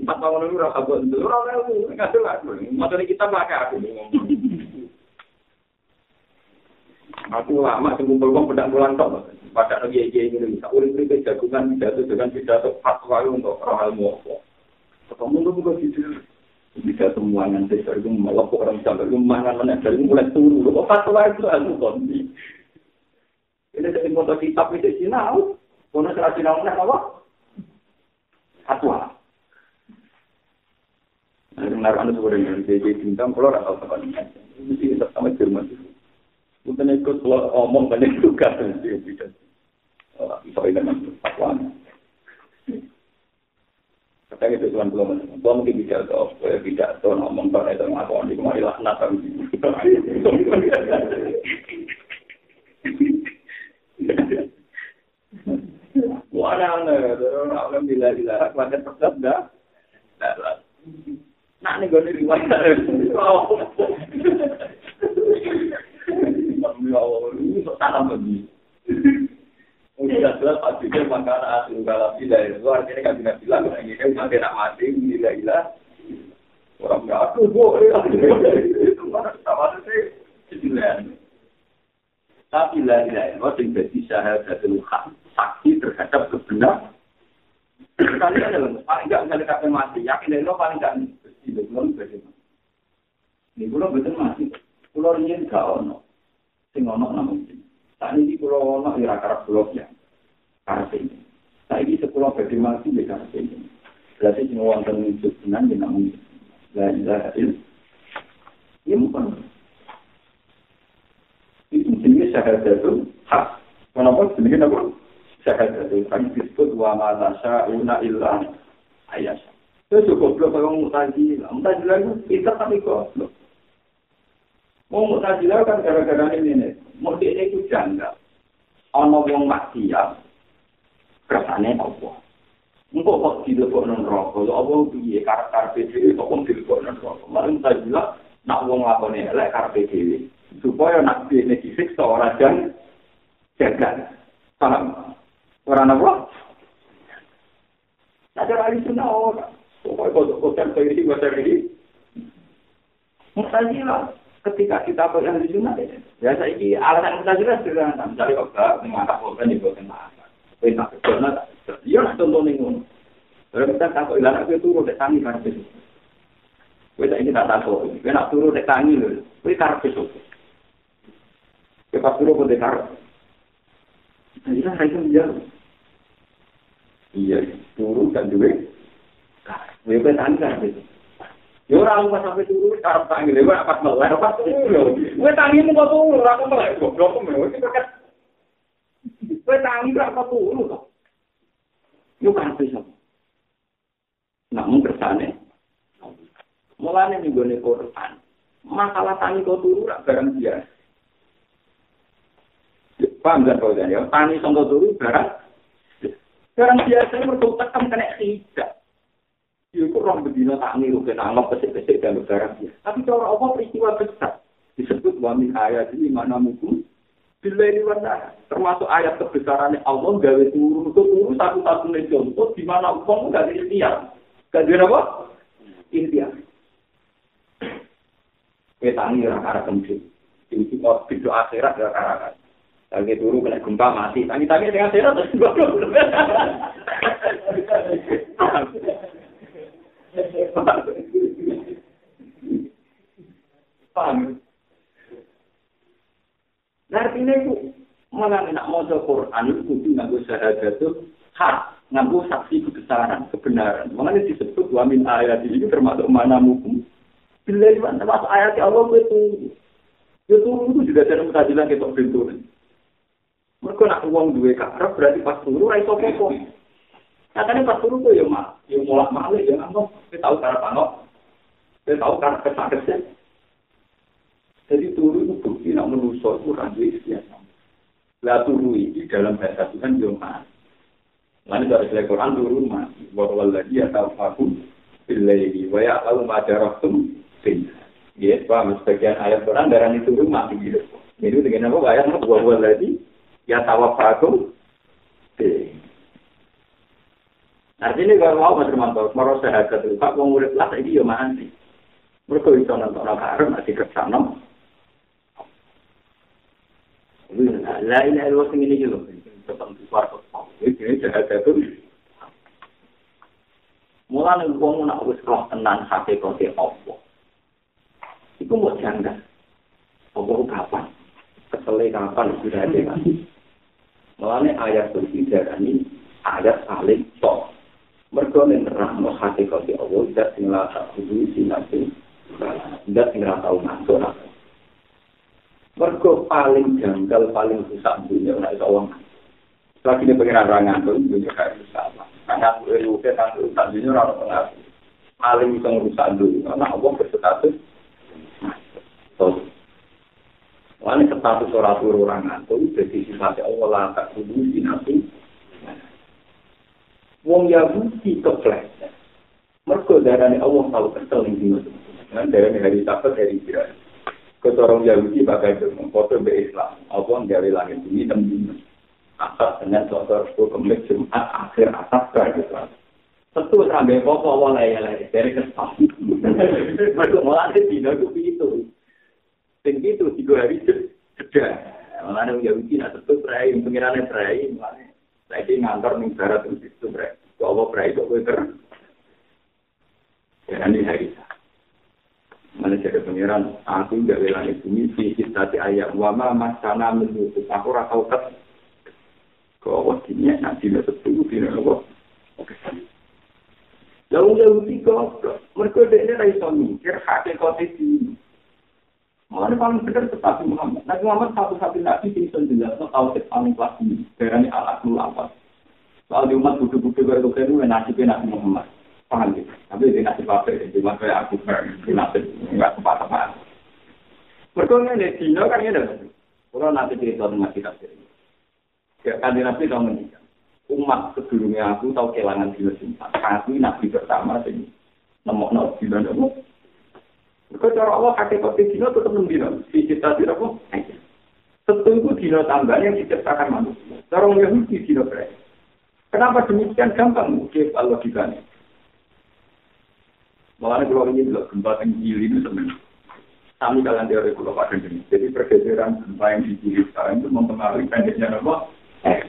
[SPEAKER 1] Empat tahun lalu rasa buat. Orang lalu nggak jelas. Kita pakai aku. Aku lama sekumpul uang pedang bulan tok. pada lagi aja ini bisa urip urip jagungan pidato dengan pidato fatwa untuk orang ilmu apa. Ketemu tuh bukan gitu bisa semua yang saya itu melopok orang sampai rumah kan mana dari mulai turun kok fatwa itu aku kondi ini dari foto kitab itu Cina kono serah Cina mana apa? Fatwa. Naruhan sebenarnya dari bintang kalau atau apa mesti sama Jerman Bukan ikut kalau omong banyak juga tidak. Bisa dengan fatwa Kata itu tuan belum mungkin bisa tahu, tidak tahu ngomong itu ngaku di kemari laknat Wah, aneh, orang bila bila, kuatnya tetap dah. Nak nih gue riwayat. Ya Allah, ini kok tanam begini. Udah jelas pasti dia makan tidak itu artinya kan tidak bilang kayak gini udah tidak mati tidak hilang orang nggak aku boleh itu mana sama sih? Tapi lah tidak itu yang jadi syahadat hak saksi terhadap kebenaran. Kalian adalah paling nggak nggak dekat mati yakin itu paling nggak mutajilah. Itu kita tapi goblok. Mau mutajilah kan gara-gara ini nih. Mau dia itu janggal. Ono wong maksiat. Kersane apa? Engkau kok dilebok non rokok, apa piye karakter PDW kok wong dilebok non rokok. Malah mutajilah nak wong lakone elek karpe dhewe. Supaya nak dene disiksa ora jan jaga. Paham? Ora napa? Ada ahli sunnah. khusus sendiri buat sendiri. Mutazila ketika kita pegang di sunat ya saya ini alasan mutazila sederhana dari oke mengangkat korban di bawah mata. Kita kecuali nak dia nak tonton ini. Kalau kita takut ilah aku itu udah tangi kan itu. Kita ini tak takut. Kita nak turun dek tangi loh. Kita karpet itu. Kita turun pun dek karpet. Jadi saya ini dia. Iya, turun dan duit. Kita tangi karena itu Yo ora lu sampe turu karep tangi lho apa melek apa turu. Kowe tangi mung kok turu ora kok melek goblok kok mewah iki kok. Kowe tangi ora kok turu kok. Yo kan bisa. Namun kersane. Mulane gone Quran. Masalah tangi kok turu ora barang biasa. Paham gak kau ya? Tani sangka turu barang. Barang biasa mergo tekan kena tidak. Itu orang bedina tak niru kena anggap pesik-pesik dan barang ya. Tapi cara apa peristiwa besar disebut wami ayat ini mana mungkin bila ini warna termasuk ayat kebesarannya Allah gawe turun itu turun satu-satunya contoh di mana uang gak ada ikhtiar. Gak ada apa? Ikhtiar. Kita orang arah kencing. Ini kita video akhirat karena lagi turun kena gempa mati. Tangi-tangi dengan akhirat terus Paham? Nah, artinya itu malah nak mau Quran itu kudu nganggo syahadat itu hak nganggo saksi kebesaran kebenaran. Makanya disebut wa min ayat ini termasuk mana hukum. Bila itu termasuk ayat Allah itu itu itu juga ada mutajilah kita pintu. Mereka nak uang dua karep berarti pas turu raiso koko. Katanya pas turu tuh ya mak, ya mulak malik ya nggak kita tahu cara panok, kita tahu cara kesan Jadi turu itu bukti nak menusuk itu rancu istiadat. Lah turu ini dalam bahasa Tuhan yo mak. Lalu dari segi Quran turu mati. Bahwa lagi ya tahu aku billahi wa ya tahu majarahtum bin. Ya, paham sebagian ayat Quran darah itu turu mati gitu. Jadi dengan apa ayat bahwa lagi ya tahu aku Artinya kalau mau mas Romanto, mau sehat itu, Pak mau murid lah ini ya mandi. Mereka bisa nonton orang harum masih kesana. Lah ini adalah sing ini loh, tentang suatu. Ini sehat itu. Mulai wong nak wis roh tenan hakikate apa. Iku mau janggal. Apa kapan? Kesele kapan sudah ada kan? Mulai ayat berbicara ini ayat saling tok. Mergo nek nerangno hakikat Allah zat sing la tak kudu sinate. Zat sing ora tau ngantuk. Mergo paling janggal paling susah dunia nek iso wong. Lagi ini pengen orang ngantuk, dunia kayak susah. Karena aku itu kan urusan dunia orang. Paling bisa ngurusan dunia, karena Allah berstatus. Wani status orang turu orang ngantuk, jadi sifatnya Allah lah tak kudu sinate. Wong Yahudi kepleset. Mereka darahnya Allah tahu kesel yang dino Nah, darahnya hari Sabat, hari Jiran. Ketorong Yahudi bagai foto be Islam. Allah dari langit bumi dan bumi. Asas dengan sotor kemudian Jumat akhir asas ke. Tentu sampai kok Allah laya-laya dari kesal. Malah dino itu Sing itu tiga hari jeda. Ada Yahudi nak tetap berai, pengirannya berai, malah saya ini ngantor nih barat terus itu berai. Kalau berai kok gue ter. Ya ini hari Mana jadi pengiran, aku nggak bilang itu misi tadi ayat wama masana menutup aku rakau ket. Kau wakilnya nanti nggak setuju tidak apa. Oke. Lalu Yahudi kok mereka dia ini mikir hakikat itu. Mulanya paling benar tetapi Muhammad. Nabi Muhammad satu-satu nabi yang bisa jelaskan tauhid paling kelas ini. Berani alat apa. Soal di umat budu-budu baru itu nasibnya Nabi Muhammad. Paham gitu. Tapi di nasib apa ya? Cuma kayak aku di nasib nggak tepat-tepat. Berkongnya di Dino kan ya Kalau nanti cerita tentang kita sendiri. Ya, kan di Nabi tahu menikah. Umat sebelumnya aku tahu kehilangan dino cinta. Aku Nabi pertama sini. Nemok-nemok dino cara Allah kopi dino tetap enam dino. Si cita dino apa? Setunggu dino tambah yang diciptakan manusia. Cara Yahudi dino berai. Kenapa demikian gampang? Mungkin kalau logikanya. Makanya kalau ini belum gempa yang gili itu sebenarnya. Kami kalian teori pulau pada ini. Jadi pergeseran gempa yang di gili sekarang itu mempengaruhi pendeknya apa? Eh.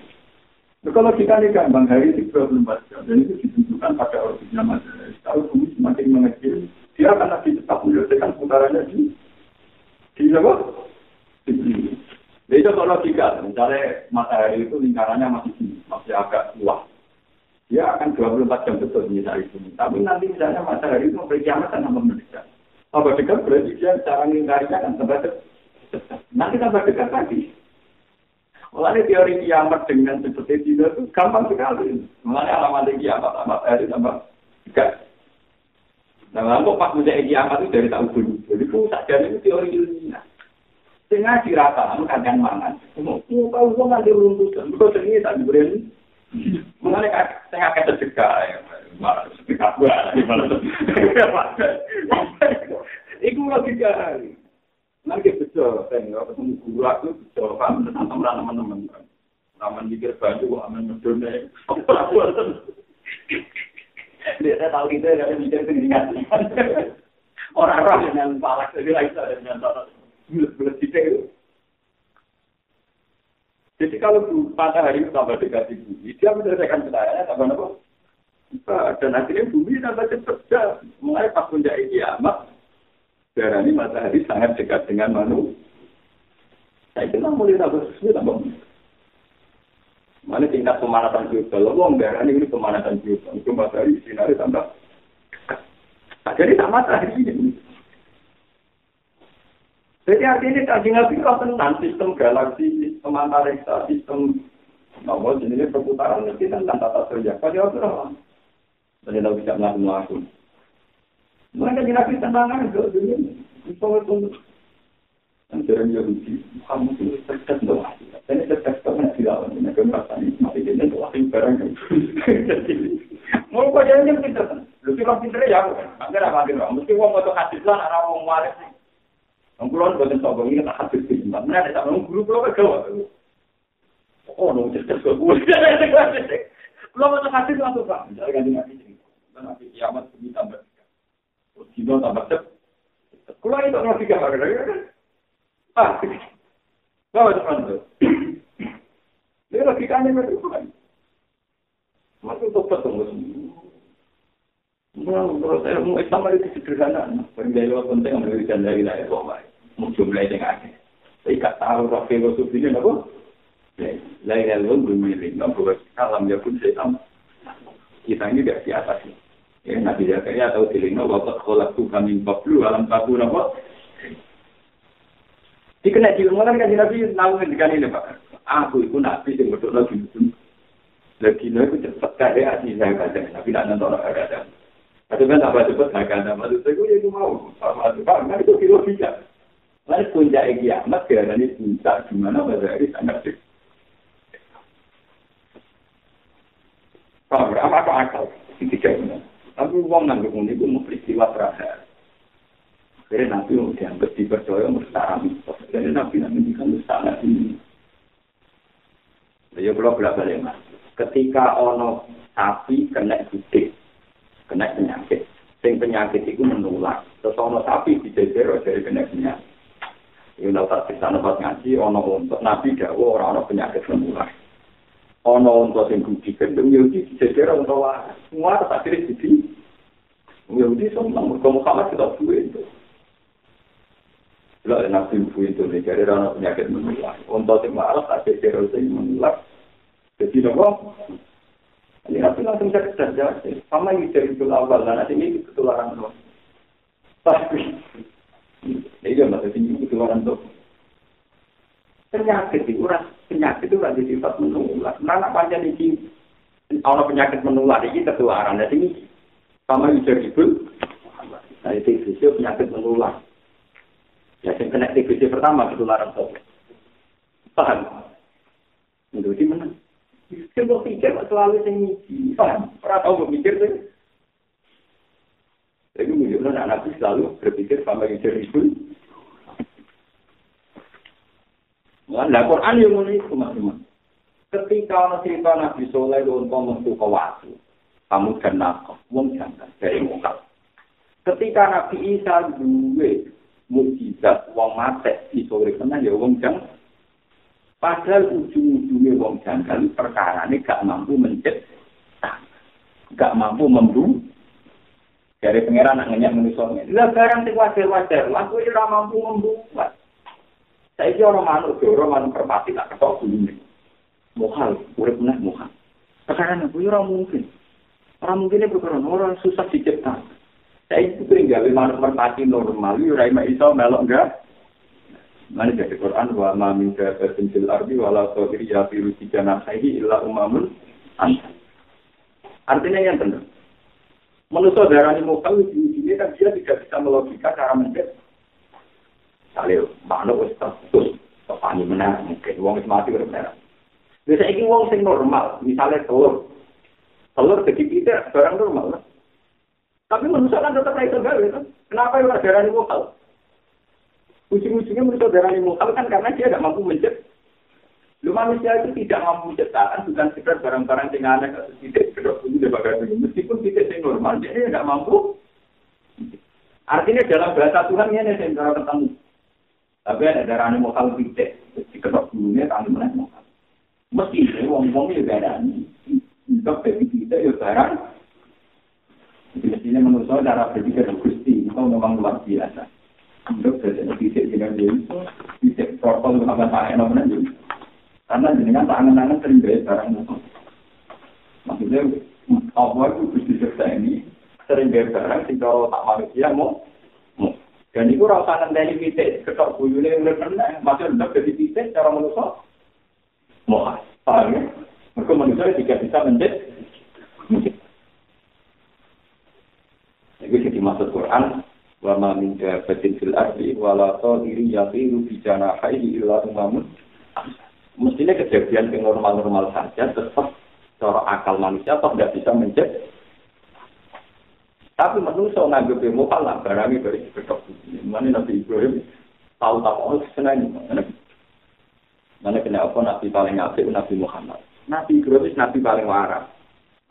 [SPEAKER 1] Nah, kalau kita ini gampang hari itu 24 jam, dan itu ditentukan pada orbitnya matahari. Kalau bumi semakin mengecil, dia akan lagi tetap menyelesaikan putarannya di di apa? Di sini. Jadi kalau logika, misalnya matahari itu lingkarannya masih masih agak luas. Dia akan 24 jam betul misalnya itu. Tapi nanti misalnya matahari itu memberi kiamat dan tambah mendekat. Tambah dekat berarti dia cara lingkarinya akan tambah dekat. Nanti tambah dekat lagi. Mulanya teori kiamat dengan seperti itu gampang sekali. Mulanya alamat kiamat, matahari tambah dekat. Nah, lalu pas mencari kiamat itu dari tak ubun. Jadi, itu sajian itu teori ilmiah. Tengah dirata, kamu kadang mangan. Mau tahu, kamu nanti runtuh. Kau sendiri tak diberi ini. Mengenai saya akan terjaga. Iku logika hari. Nanti betul, saya ketemu guru aku, betul, kan, tentang teman-teman. Taman mikir baju, aman mendunai. Aku Dia tahu itu dari mikir pendidikan. Orang-orang yang palak jadi lagi dengan bulat-bulat itu. Jadi kalau matahari tambah dekat di bumi, dia menyelesaikan petanya tambah apa? Dan akhirnya bumi tambah cepat. Mulai pas puncak kiamat, darah ini matahari sangat dekat dengan manusia. Saya kira mulai tambah sesuai tambah Mana tingkat pemanasan global, wong darah ini pemanasan global, itu matahari sinar tambah. Nah, jadi tak matahari ini. Jadi artinya kajian nabi kalau tentang sistem galaksi, sistem antariksa, sistem nomor jenis perputaran itu tentang tata surya. Pada waktu itu, jadi tidak bisa melakukan. Mereka kajian nabi tentang itu dunia. Misalnya Anjuran Yahudi, kamu itu cerdas doa. Ini cerdas kamu tidak dilawan. Ini kemarahan ini masih doa yang barang. Mau kau yang pinter. Lu sih pinter ya. Enggak ada apa-apa. Mesti uang untuk hadis lah, arah uang waris. Kulon boten sombong ini tak habis di ada sama guru kulo kan gawa. Oh, no, cerdas gue. Kulo boten hadis langsung pak. Misalnya kan nabi ini, nabi kiamat ini tambah. Kilo tambah cep. Itu nabi gambar kan? Ah, bawa teman tuh. Dia logikanya itu kan. Masuk tobat tunggu Menurut saya, Islam itu sederhana. Penjaya penting memberikan dari dari bawa jumlah yang ada. Saya gak tahu roh filosofi ini apa. Lain belum memilih. Boleh kalam ya pun saya tahu. Kita ini tidak di atas. Ya, Nabi Zakaria atau Dilino, Bapak kolak tuh kami bablu, alam tabu, apa? Dikena di rumah kan Nabi tahu kan ini Pak. Aku itu Nabi yang betul lagi lagi nih cepat kaya sih saya kata tapi tidak nonton ada Tapi kan apa cepat saya kata maksud saya itu mau apa itu kan itu kilo bisa. Lalu puncak kiamat karena ini puncak gimana bahasa ini sangat sih. Pak, apa akal? Tiga Tapi uang nanggung ini pun peristiwa terakhir. Akhirnya Nabi mau dianggap dipercaya mustara mitos. Jadi Nabi nanti kan mustara ini. Ya kalau berapa lama? Ketika ono sapi kena gede, kena penyakit. Sing penyakit itu menular. Terus ono sapi dijejer dari kena penyakit. Ini udah tak bisa nempat ngaji, ono untuk Nabi dawa orang ono penyakit menular. Ono untuk sing gudi kendung Yahudi dijejer untuk lah. Semua kira jadi. Yahudi mereka Muhammad kita dua itu. Kalau nabi ibu itu nih, jadi orang penyakit menular. Untuk sing malas tak jejer sing menular. Jadi nopo. Ini nabi langsung cerdas ya. Sama yang dari itu awal dan nanti ini ketularan tuh. Tapi ini kan masih tinggi ketularan tuh. Penyakit itu orang penyakit itu ada sifat menular. Mana panjang ini orang penyakit menular ini ketularan. Jadi ini sama yang dari itu. Nah itu penyakit menular. Ya, yang kena TBC pertama ketularan tuh. Paham? Itu di mana? Saya mau pikir selalu saya ngisi. Paham? Pernah tahu berpikir tuh? Jadi menunjukkan anak Nabi selalu berpikir sama yang jadi itu. Nah, Quran yang mulai itu teman-teman. Ketika orang cerita Nabi Soleh untuk menuju ke waktu, kamu dan nakal, wong jangan dari muka. Ketika Nabi Isa duwe mukjizat wong mate di sore kena ya wong jangan Padahal ujung-ujungnya wong perkara ini gak mampu mencet, gak mampu membu. Dari pangeran nak ngenyak manusia Lah barang sing wajar-wajar, lah kowe ora mampu membuat. Saiki orang manuk, orang manuk perpati tak ketok ini. Mohal, urip meneh mohal. Sekarang aku ora mungkin. Ora mungkin perkara orang susah dicipta. Saya itu tinggal manuk merpati normal, ora iso melok enggak. Mana dari Quran wa ma min dabatin fil ardi wala tawiri ya fi rusika nafsihi illa umamun Artinya yang benar. Manusia darah ini mukal di sini kan dia tidak bisa melogika cara mencet. Salil, mana wis terus tepani menang mungkin itu mati benar. Biasa ini uang sing normal, misalnya telur, telur segi kita barang normal. Tapi manusia kan tetap naik tergawe kan. Kenapa yang darah ini mukal? Ujung-ujungnya menurut saudara mukal kan karena dia tidak mampu mencet. Lu manusia itu tidak mampu menciptakan bukan sekedar barang-barang yang aneh atau tidak kedok ini bagaimanapun meskipun tidak yang normal dia tidak mampu. Artinya dalam bahasa Tuhan ini yang cara ketemu. Tapi ada darah mukal tidak kedok dulunya kali mana mukal. Mesti ini wong-wong juga ada. Untuk kita ya barang. Mestinya menurut saya cara berpikir Gusti itu memang luar biasa. Untuk jadi fisik dengan dia fisik protokol apa saya namanya juga. Karena jenengan tangan-tangan sering gaya barang musuh. Maksudnya Allah itu Gusti Seksa ini sering gaya barang sehingga tak manusia mau dan itu rasa nanti fisik ketok buyune udah pernah maksudnya udah jadi fisik secara manusia mau paham ya? Mereka manusia tidak bisa menjadi Itu jadi maksud Quran wa ma min dabatin fil ardi wala tadiri yatiru bi janahihi illa umamun. Mestinya kejadian yang normal-normal saja tetap cara akal manusia tetap tidak bisa mencet. Tapi manusia nganggep mukal lah barangnya dari kedok mana Nabi Ibrahim tahu tahu oh senang. Mana? Kena Nabi paling apik Nabi Muhammad. Nabi Ibrahim Nabi paling waras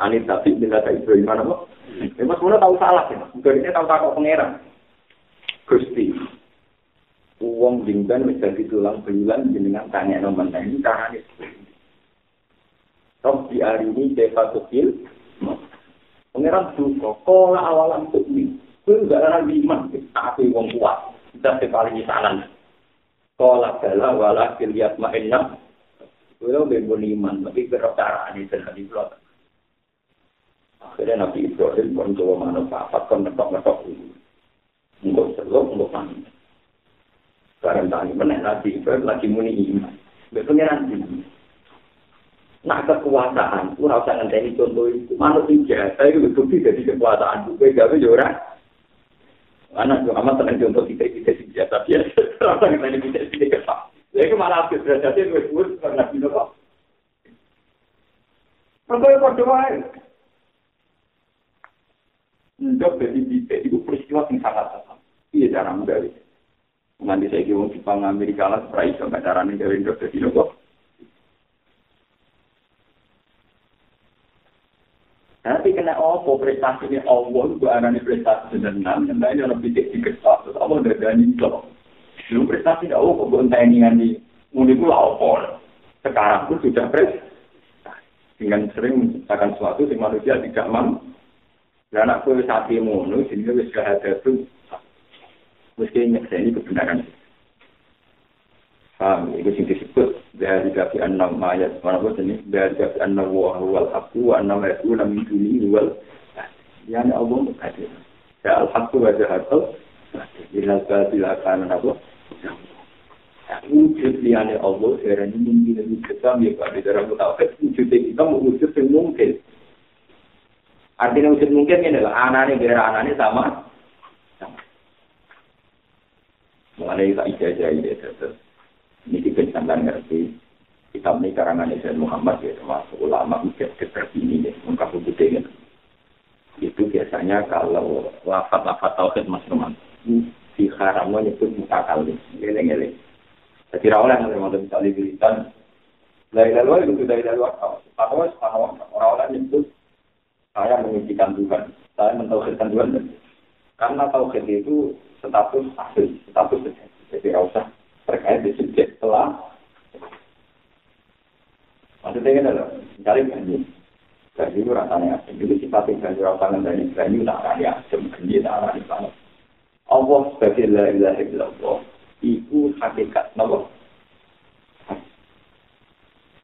[SPEAKER 1] Anit tapi bila Ibrahim mana kok? Ya, mas tahu salah ya. Bukan ini tahu takut pangeran. Gusti. Uang dingban menjadi tulang belulang dengan tanya nomor ini caranya. Rob di hari ini deva kecil. Pengiran duka, kola awalan tukmi. Itu enggak ada iman, tapi uang kuat. Kita sekali di sana. Kola bala wala kiliat ma'inna. Itu bebo iman, tapi berapa cara ini belakang. Akhirnya Nabi Ibrahim pun coba mana bapak kan ngetok-ngetok ini. Enggak selalu, enggak panggil. Sekarang tadi menek Nabi Ibrahim lagi muni iman. Biar pengeran ini. Nah kekuasaan, aku gak usah ngenteni contoh itu. Manuk ini jahat, itu berbukti jadi kekuasaan. Gue gak tau ya Mana gue amat tenang contoh kita ini jadi jahat. Tapi ya, terasa ngenteni kita ini jahat. Jadi malah aku berjahatnya gue buat karena Nabi Ibrahim. Pertanyaan kok doa Untuk jadi bisa itu peristiwa yang sangat sangat. Iya cara menggali. Nanti saya kira Jepang Amerika lah, supaya itu cara dari Indo jadi kok. Tapi kena apa prestasi ini Allah itu anane prestasi senang, yang lain orang bisa diketok, terus Allah udah dani kok. Lu prestasi tidak oh kok ini ngani, muni pula apa? Sekarang pun sudah prestasi. Dengan sering menciptakan sesuatu yang manusia tidak mampu. Dan anak kue sapi mono, sehingga wis kehadiran itu mesti nyekseni kebenaran. Paham, itu sing disebut dari kafi enam ayat mana pun ini dari kafi enam wahwal aku enam ayat itu enam ini wal yang Allah berkata ya al haqqu wa jahatul ila bila kana apa wujud liane Allah sekarang ini mungkin wujud kami ya di dalam tauhid wujud kita wujud yang mungkin artinya wujud mungkin ini adalah anaknya biar anaknya sama. Mengenai tak ijazah ini terus ini kita sampai ngerti. Kitab ini karangan Nabi Muhammad ya termasuk ulama mujad terkini ya. Ungkap putih itu biasanya kalau lafat-lafat tauhid mas Roman. Si haram menyebut muka kali geleng-geleng jadi rawlah yang memang misalnya diberikan dari luar itu dari luar atau orang-orang nyebut saya mengizinkan Tuhan saya mentauhidkan Tuhan karena tauhid itu status asli status jadi usah terkait di subjek telah. Maksudnya ini adalah mencari gaji. Gaji itu rasanya asing. Itu sifatnya gaji rasanya gaji tak arani asing. Gaji tak arani banget. Allah sebagai la ilaha illallah. Itu hakikat. Kenapa?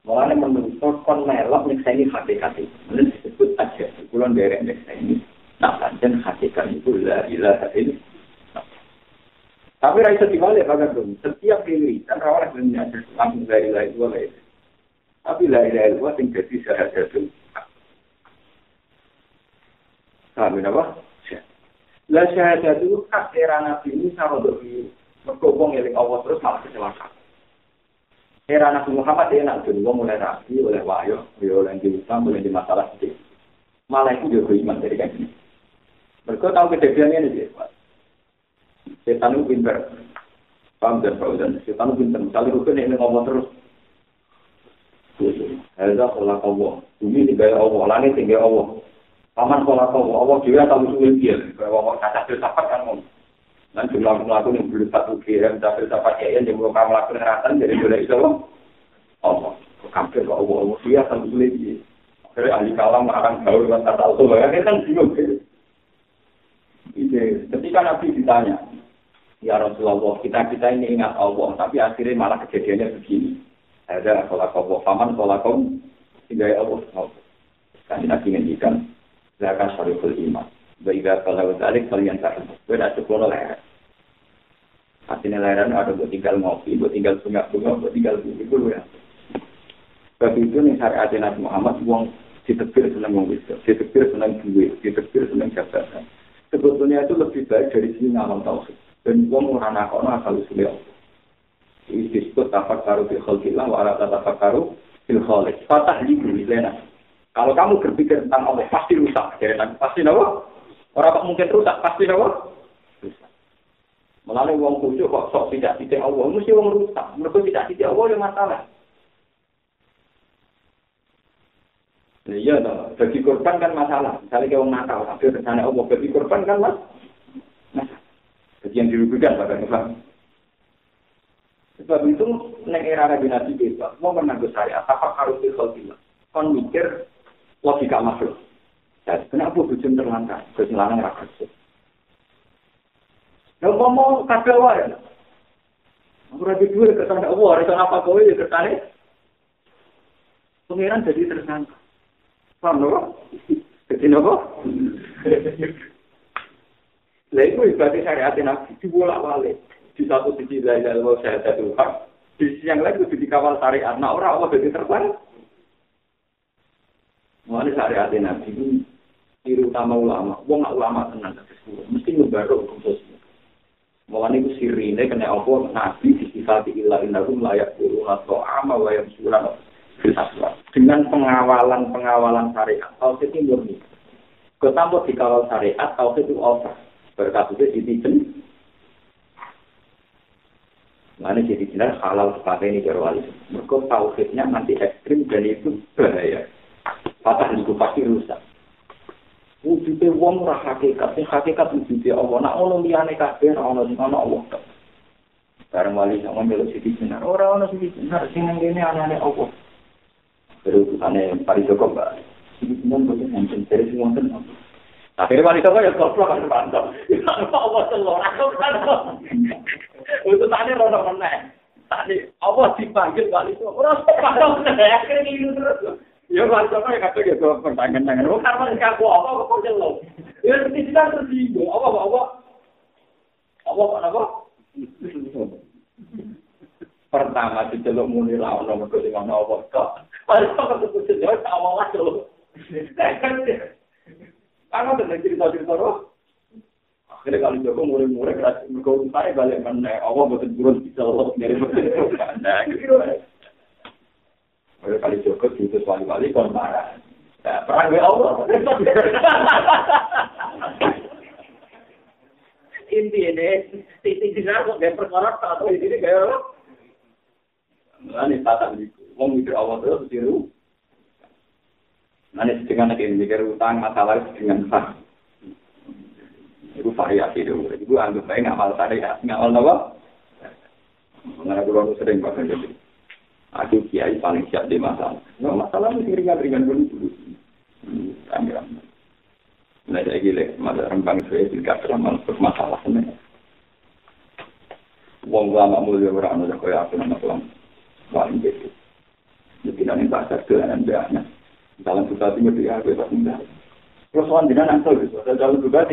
[SPEAKER 1] Mulanya menurut kon melok nyeksa ini hakikat itu. Menurut disebut aja. Kulon nyeksa ini. Nah, dan hakikat itu la ilaha illallah. Tapi raisa dibalik pada dong. Setiap kan rawat dunia langsung dari lain dua lain. Tapi lain lain dua tinggal di saya itu. Kami apa? Lah syahadat itu hak era nabi ini sama dari berkobong yang Allah terus malah kecelakaan. Era Nabi Muhammad dia nak dulu mulai rapi oleh wahyu, oleh yang diusam, oleh di masalah sedih. Malah itu juga iman dari kan ini. Mereka tahu kejadiannya ini dia. Setan itu pinter. Paham dan Pak dan Setan itu pinter. Misalnya rukun ini ngomong terus. Heza kola kawo. Bumi tinggal Allah. Langit tinggal Allah. Paman kola kawo. Allah juga tahu sulit dia. Bahwa kata filsafat kan ngomong. Dan jumlah melakukan yang belum satu kira. Kata filsafat ya. Yang belum kamu lakukan ratan. Jadi boleh itu Allah. Allah. Kafir Allah. Allah dia tahu sulit dia. Akhirnya ahli kalam akan gaul dengan kata Allah. Kan bingung. Ketika Nabi ditanya, Ya Rasulullah, kita kita ini ingat Allah, tapi akhirnya malah kejadiannya begini. Ada sholat Allah, paman sholat kaum, hingga Allah. Kan Nabi ngendikan, zakat syariful iman. Baiklah kalau balik kalian tak gue tidak cukup leher. Artinya leheran ada buat tinggal ngopi, buat tinggal sungai bunga, buat tinggal bumi dulu ya. Sebab itu nih syariat Nabi Muhammad uang ditebir senang wisdom, ditebir senang duit, ditebir senang jabatan. Sebetulnya itu lebih baik dari sini ngalam tauhid. Dan wong ora nakono asal usule Allah. Ini disebut tafak karu fil khalqillah wa ala tafak karu fil. Fatah di lena. Kalau kamu berpikir tentang Allah pasti rusak. Jadi pasti nawa. Orang mungkin rusak pasti nawa. Melalui wong kucu kok sok tidak tidak Allah, mesti wong rusak. Mereka tidak tidak Allah yang masalah. Iya, no. bagi korban kan masalah. Misalnya kayak orang nakal, tapi rencana Allah bagi korban kan mas. Masalah. Jadi yang dirugikan pada Islam. Sebab itu, neng era Nabi Nabi bebas, mau menanggung saya, apa harus dikhalkilah. Kon mikir logika makhluk. Jadi, kenapa bujum terlantar? Keselangan rakyat. Yang ngomong kabel wae. Aku rapi dua kersane Allah, rencana apa kowe ya kersane. Pengiran jadi tersangka. Paham lho? Jadi nopo? Lah itu ibadah syariat Nabi dibolak balik. Di satu sisi lain Allah saya satu hak. Di sisi yang lain itu dikawal syariat. Nah orang Allah jadi terbang. Mengenai syariat Nabi itu tiru utama ulama. Wong ulama tenang. Mesti ngebaru khusus. Mulane iku sirine kena apa nabi disifati illa innahum layak guru atau wa yamsulan dengan pengawalan-pengawalan syariat tauhid itu murni. Ketambah dikawal syariat tauhid itu over. Berkatnya ditijen. Mana jadi jelas halal sebagai ini berwali. Mereka tauhidnya nanti ekstrim dan itu bahaya. Patah itu pasti rusak. Wujude wong ora hakikat sing hakikat wujude Allah nak ono liyane kabeh ora ono sing ono Allah bareng wali sama melu siti benar ora ono siti benar sing nang kene anane Allah terus ane pari joko mbak siti benar kok yang dari sing wonten Akhirnya wali joko ya goblok kan mantap. Allah telur aku kan. Itu tadi rono meneh. Tadi Allah dipanggil wali joko ora sepatu akhirnya ngilu terus. Ya sama ya kata gitu pertanyaan-pertanyaan. Oh karena nggak aku apa kok jelas. Ya kita tersinggung. Apa apa apa. Apa apa apa. Pertama diceluk muni ra ono mergo sing ono apa kok. Padahal kok ketemu tak mau lah lho. Karena benar cerita-cerita roh. Akhirnya kalau Joko mulai-mulai mergo saya balik mana. Allah betul turun bisa lolos dari Nah, gitu. Kalau kali joget diutus wali-wali kon marah. Ya, perang we Allah. Inti ini, titik di sana kok gak perkara satu ini kayak apa? Nah, ini tata begitu. Wong mikir Allah terus diru. Nah, ini dengan lagi mikir utang masalah dengan sah. Ibu variasi dulu. Ibu anggap baik ngamal sari ya, ngamal nawa. Mengenai bulan itu sering pakai jadi. Aku kiai paling siap di masalah. Nah, masalah mesti ringan-ringan dulu dulu. Ramai. Nah, saya gila, masa rembang saya tidak ramal bermasalah sebenarnya. Wong lama mulia orang udah kaya aku nama kelam. Paling gitu. Jadi nanti pasar ke biarnya. Dalam susah tinggal di aku itu enggak. Terus wan jinan gitu. Ada jalan juga.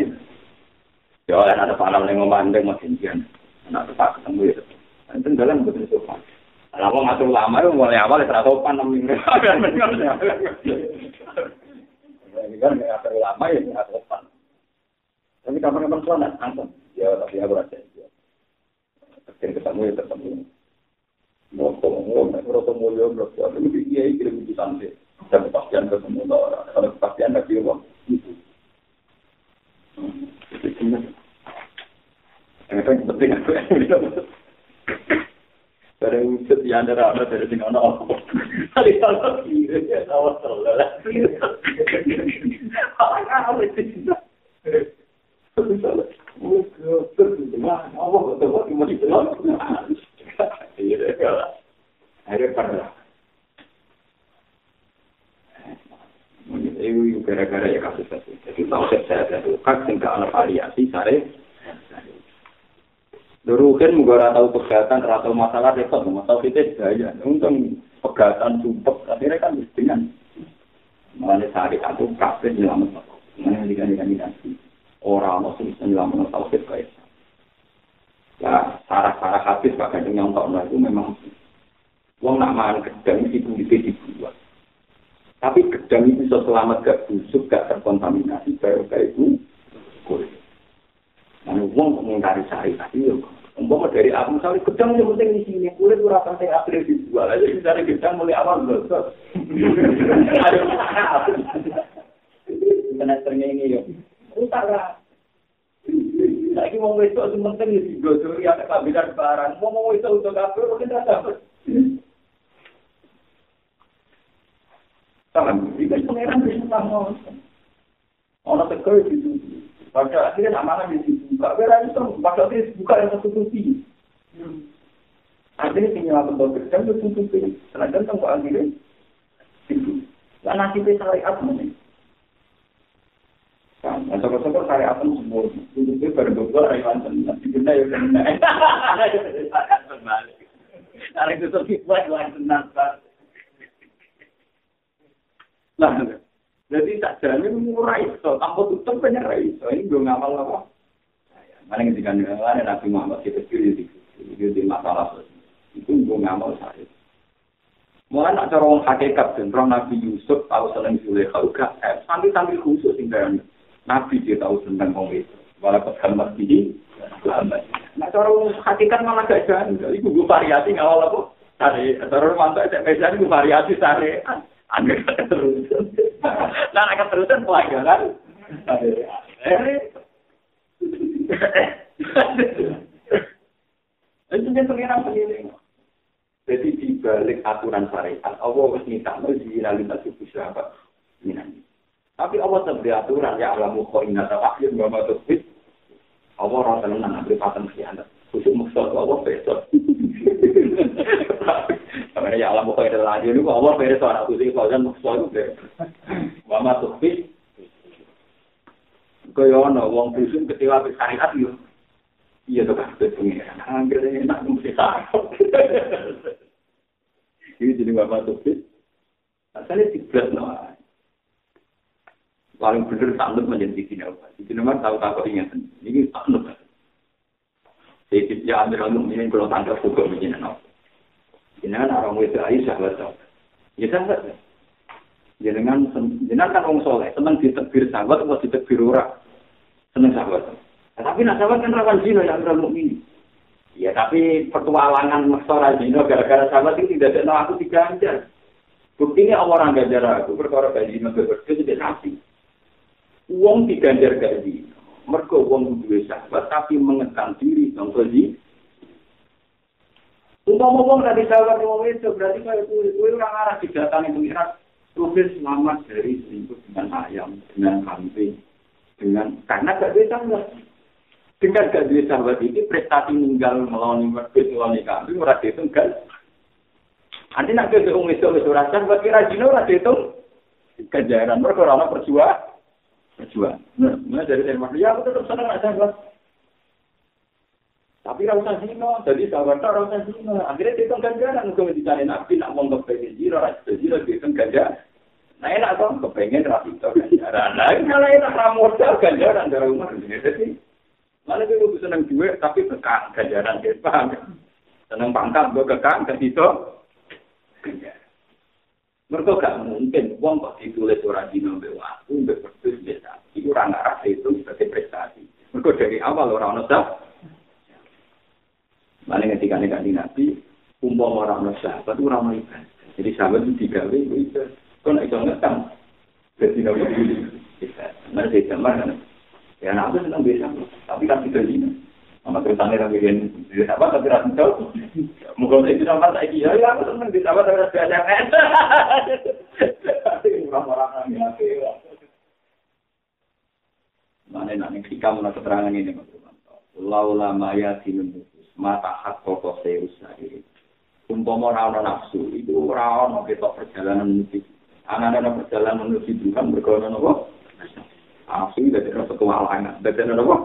[SPEAKER 1] Ya, ada panam yang ngomandeng masih jian. Anak tetap ketemu itu. Itu dalam betul sopan. Lah wong ngatur lama itu mulai awal ya sopan nemen. Ini kan ngatur lama ya nggak sopan. Tapi kapan-kapan sopan antum. Ya tapi aku rasa ya. Ketika ketemu ya ketemu. Mau ngomong, mau rasa mulia, merasa itu dia kirim di santai. Dan kepastian ketemu orang. Kalau kepastian nggak kira wong. Itu Yang penting aku bareng wujud ya ndak ada dari sing ana apa kali kalau kiri ya tahu tahu lah ah ah wis itu gara-gara ya kasus tadi. Jadi mau saya saya kasus yang ke variasi sare. Durukin juga tahu pegatan, atau masalah repot, masalah kita gaya. Untung pegatan sumpah, akhirnya kan dengan mengenai sehari itu kafe nyelamat. Mengenai dengan nanti orang masih bisa nyelamat tauhid kayak. Ya, sarah-sarah habis pak kadang yang tahu itu memang Wong nak makan gedang itu bisa dibuat. Tapi gedang itu selamat gak busuk, gak terkontaminasi, baru kayak itu kulit. Nah, wong mengingkari syariat itu Umpama dari aku misalnya gedang yang penting di sini, kulit ora penting akhirnya dijual. Aja dari gedang mulai awal loh. Ada apa? Semesternya ini ya. Utara. Lagi mau itu itu penting di gosuri ada kabinet barang. Mau mau itu untuk apa? Mungkin tidak dapat. Tangan, jika pangeran bisa tahu. Orang tegur itu. Pada akhirnya nama di situ. Gak beda itu, pada akhirnya buka yang satu tutupi. Akhirnya tinggal bentuk kerja itu. Karena kan kok akhirnya itu. Karena kita syariat ini. Kan, sokor-sokor syariat itu semua. Tutupi berdua rayuan tenang. Dibenda ya kena. Karena itu tutupi rayuan tenang. Nah, Jadi tak jamin murah itu, tanpa tutup penyerah itu. Ini gue ngamal apa? Paling ketika nilai Nabi Muhammad kita sendiri di itu di masalah itu gue ngamal saya. Mulai nak corong hakikat tentang Nabi Yusuf tahu seneng sulit kalau gak eh, sambil sambil khusus sing Nabi dia tahu seneng kong itu. Walau pas kan mas ini Nak corong hakikat malah gak jalan. Ibu gue variasi ngawal aku cari terus mantap cek meja gue variasi cari. Anggap terus. Nah, akan terus dan. Itu kan pengiran. Jadi di balik aturan syariat, Allah harus minta di lalu nasib siapa minani. Tapi Allah tetap aturan ya alamu kok ingat akhir bapak tuh Allah rasa nang nang paten khianat. Khusus maksud Allah besok. Karena ya alam kok ada lagi ini Allah besok anak khusus kalau maksud itu. Tuh kaya ana wong dusun kecewa wis syariat yo. Iya to kan pengiran. Anggere enak mesti takut. Iki jadi bapak tuh. Asalnya tiga no. Paling bener takut menjadi sini apa? Di sini mah tahu tahu ingat. Ini takut. Jadi ya ambil alum ini kalau tangkap juga begini no. Kan orang itu Aisyah betul. Ya sahabat. Jenengan jenengan kan orang soleh, senang ditebir sahabat atau ditebir orang seneng sahabat. Tapi nak sahabat kan rawan zina yang ambil mukmin. Ya tapi petualangan maksora zina gara-gara sahabat itu tidak ada aku diganjar. Buktinya Allah orang ganjar aku perkara gaji zina berbeda tidak nabi. Uang diganjar gaji. Mereka uang dua sahabat tapi mengekang diri dong gaji. Ngomong-ngomong dari sahabat yang itu berarti kalau itu itu orang arah didatangi pengirat. Tulis selamat dari selingkuh dengan ayam, dengan kambing, dengan karena gak bisa sahabat. Dengan gak bisa sahabat ini prestasi meninggal melawan masjid melawan kambing ora itu kan. Nanti nak ke wong itu wis ora sahabat kira jino ora itu kejaran mereka ora perjuang. Perjuang. Nah, dari saya ya aku tetap senang ada sahabat. Tapi rasa zino, jadi sahabat rasa zino. Akhirnya itu ganjaran, mungkin dicari nabi, nak mau kepengen zino, rasa zino, itu ganjaran. Nah enak toh, kepengen rapi itu ganjaran. Nah malah enak ramodal ganjaran dari rumah. Jadi malah itu seneng duit tapi kekang ganjaran gitu paham? Seneng pangkat gue kekang ke situ ganjaran. Mereka gak mungkin uang kok ditulis orang di nomor waktu untuk berdua biasa. Itu orang arah itu sebagai prestasi. Mereka dari awal orang nusah. Mana ketika nih nabi, umpam orang nusah, itu orang ibadah. Jadi sahabat itu digawe itu Kau nak iso ngetang. Jadi nopo bisa. Nanti gambar kan. Ya anak aku senang biasa. Tapi kan tidak ini. Mama ceritanya lagi kan di apa tapi rasa tahu. Mungkin itu nama saya iya ya aku senang di apa tapi rasa biasa. Orang-orang yang Mana nak ketika mana keterangan ini Laula maya dinun mata hak pokok saya usaha Umpama ora nafsu itu ono ketok perjalanan menuju anak-anak perjalanan menuju Tuhan berkonon apa? Asli dari petualangan, dari apa?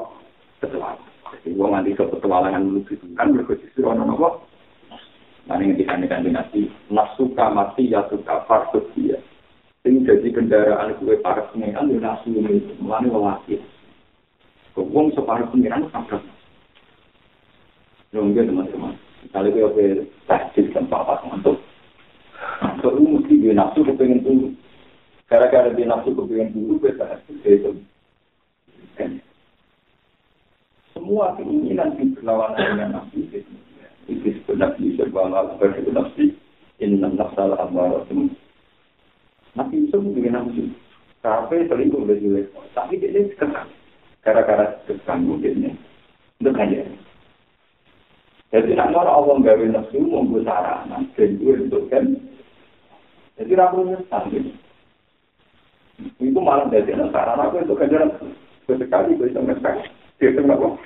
[SPEAKER 1] Petualangan. Jadi uang nanti ke petualangan menuju Tuhan berkonon ono apa? Nanti ketika ini nanti nasuka mati ya suka farsus dia. Ini jadi kendaraan gue para pengiran di nasu ini, mulai wawakil. Uang separuh pengiran sampai. Nunggu teman-teman. Kalau gue tajil tempat apa untuk Kalau mesti dia nafsu kepengen dulu. Gara-gara dia nafsu kepengen dulu, beda itu. Semua keinginan di berlawanan dengan nafsu itu. Itu sebenarnya serba itu nafsu. Inna nafsal amaratun. Nabi Yusuf dengan nafsu. Tapi selingkuh dari jelek. Tapi dia ini sekarang. Gara-gara kekanggu dia. Untuk aja. Jadi nak Allah gawe nafsu, mau sarana. Dan itu kan. Jadi ramu nyesal gitu. Itu malah dari sarana aku itu kajaran sesekali bisa ngesek. Dia kenapa?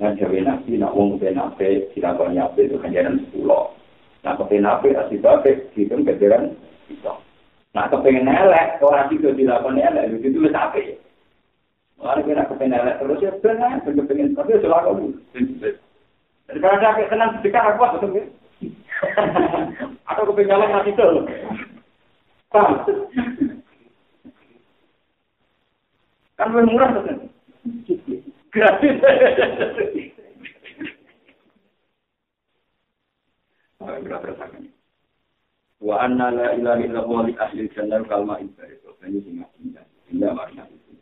[SPEAKER 1] Nah, jawa nak wong ke nabi, dilakoni nabi itu kajaran sepuluh. Nah, ke nabi, asli babe, itu kajaran itu. Nah, kepengen elek, orang itu dilakoni elek, itu itu nabi. Malah kira kepengen elek terus ya benar, kepengen tapi ya selalu. Jadi kalau saya senang sedekah aku apa tuh? Atau kepengalan mati itu. Paham? Kan lebih murah kan? Gratis. Wa anna la ilaha illallah li ahli jannah kalma ibadah. Ini sing indah. Indah makna itu.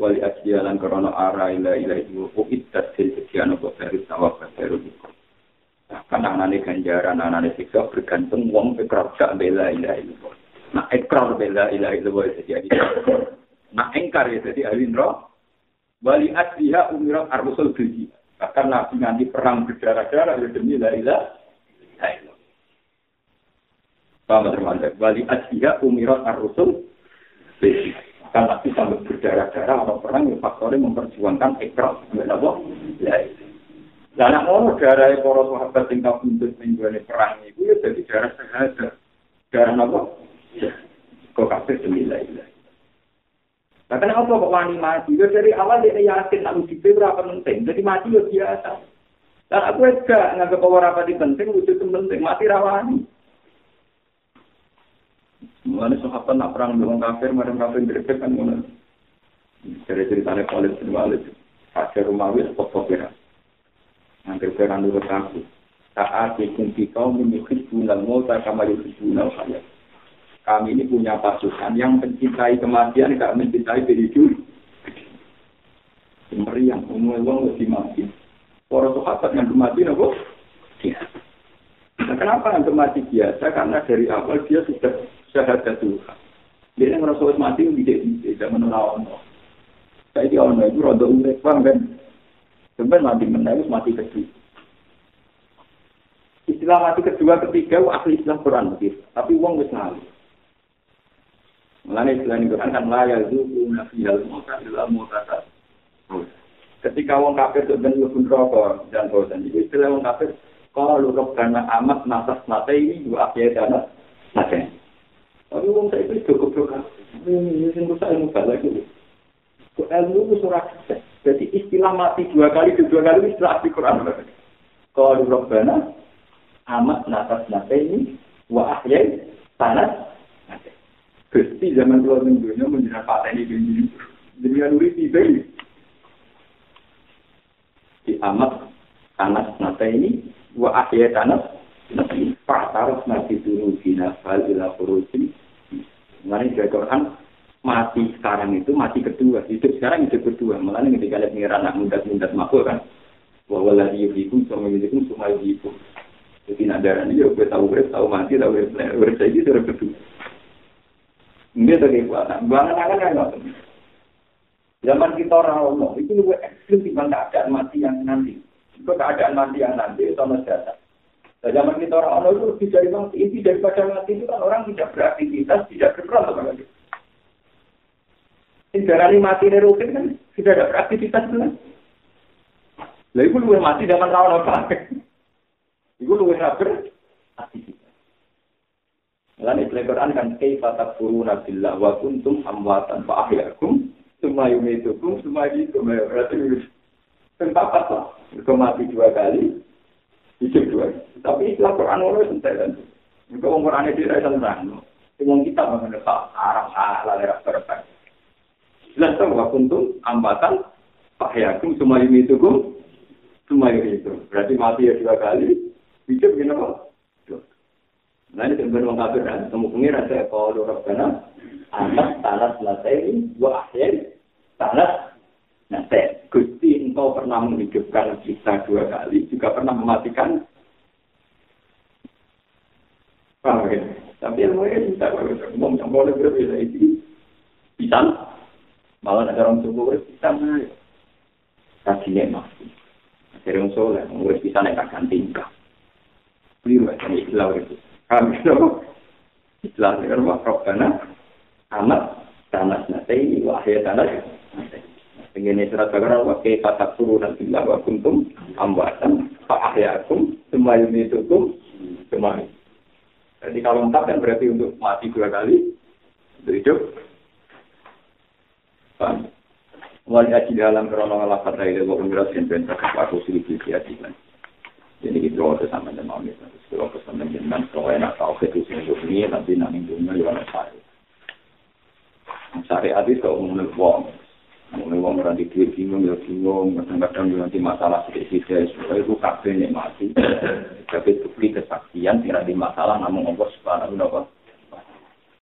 [SPEAKER 1] Wali asyalan korona ara ila ila itu uitat sil sekian apa dari sawah baru Kan anane ganjaran anane siksa bergantung wong ikrar gak bela ila itu. Nah ikrar bela ila itu jadi Nah engkar ya jadi ahli neraka. Wali asliha umirat arrusul bilji. Bahkan Nabi nanti perang berdarah-darah ya demi la ilaha Paham teman-teman? Wali asliha umirat arrusul bilji. Kan Nabi sampai berdarah-darah atau perang yang faktornya memperjuangkan ikrar. Kenapa? La Nah, anak ngono darah para sahabat sing kabundut ning gone perang iku ya dadi darah sehat. Darah apa? Kok kabeh demi la ilaha Nah, kenapa kok wani mati? Ya dari awal dia yakin nak uji berapa penting. Jadi mati ya biasa. Dan aku juga nggak bahwa apa di penting, wujud penting. Mati rawani. Mulanya sahabat nak perang dengan kafir, mereka kafir greget kan mana? Dari ceritanya Khalid bin Walid, Hajar Rumawi, spot kira. Nanti perang dulu aku. Saat ikut kau memiliki bulan mau tak kamar itu bulan saya kami ini punya pasukan yang mencintai kematian, gak mencintai kehidupan. Meriang, umum uang lebih mati. Para sahabat yang mati, nopo? Nah, kenapa yang mati biasa? Karena dari awal dia sudah syahadat Tuhan. Dia yang merasa mati, tidak tidak menolak Saya ono itu rada unik, paham kan? Sebenarnya mati menangis, mati kedua. Istilah mati kedua, ketiga, ahli istilah Quran. Tapi uang wis ngalih. Mulane selain Quran kan la yazuku nafiyal. Ketika wong kafir itu ben mlebu neraka dan bosan iki istilah wong kafir kalau karena amat nasas nate ini dua akhir dana nate. Tapi wong saya itu cukup cukup. Ini sing rusak ilmu lagi. Kok ilmu itu Jadi istilah mati dua kali dua kali istilah di Quran. Kalau Rabbana amat nasas nate ini wa ahyai tanah Gusti zaman dua minggunya menjelaskan paten ini dengan uri tiba ini. Di amat tanah nata ini, wa akhir tanah nanti faktar nanti turun bina fal ila furusin. Mengenai Quran mati sekarang itu mati kedua, hidup sekarang hidup kedua. Malah ketika lihat mengira anak muda-muda makhluk kan, bahwa lagi yuhikum sama yuhikum semua yuhikum. Jadi nak darah ini, ya gue tahu gue tahu mati, tahu gue gue saya itu kedua. Ini tuh kekuatan. Buangan akan kan Zaman kita orang Allah itu lebih ekstrim dibanding keadaan mati yang nanti. Itu keadaan mati yang nanti itu sama jasa. Nah, zaman kita orang Allah itu lebih dari mati. Inti daripada mati itu kan orang tidak beraktivitas, tidak berperan sama lagi. Ini mati rutin kan tidak ada beraktivitas kan. Lah itu lebih mati zaman tahun apa? Itu lebih beraktivitas. Lan itu Quran kan kaifa takfuruna billah wa kuntum amwatan fa ahyakum summa yumitukum summa itu berarti tempat lah. Mati dua kali, hidup dua. Tapi istilah Quran itu sentai kan. Juga orang Quran itu tidak tentang. Cuma kita mengenai arah salah daerah terbaik. Jelas tahu wa kuntum ambatan fa ahyakum summa yumitukum summa itu. Berarti mati ya dua kali, hidup gimana? Nah ini sebenarnya orang kafir kan, temu pengiran saya kalau rabbana anak tanah ini dua akhir tanah nate. Gusti engkau pernah menghidupkan kita dua kali, juga pernah mematikan. Paham ya? Tapi yang lain bisa, ngomong yang boleh berbeda itu bisa. Malah ada orang subuh bisa nah. Kakinya masih. Akhirnya orang soleh, orang bisa naik akan tingkah. Beli macam istilah itu. Kami itu dengan Rabbana amat tanah nate wahya tanah Ingin surat Baqarah wa kaifa takfuruna billahi wa kuntum amwatan fa ahyaakum tsumma yumitukum Jadi kalau lengkap kan berarti untuk mati dua kali untuk hidup. Wali aji dalam krono lafat dari lewa pengiras yang bentar kepaku silih-silih hati jadi itu waktu sama dengan itu. Kalau pesan dengan kalau enak tahu itu sih dunia nanti nanti dunia juga ada saya. Syariat itu umum wong. Mulai wong ora di bingung ya bingung, kadang-kadang nanti masalah sedikit-sedikit, supaya itu kabeh mati. Tapi bukti kesaksian tidak di masalah namun Allah subhanahu wa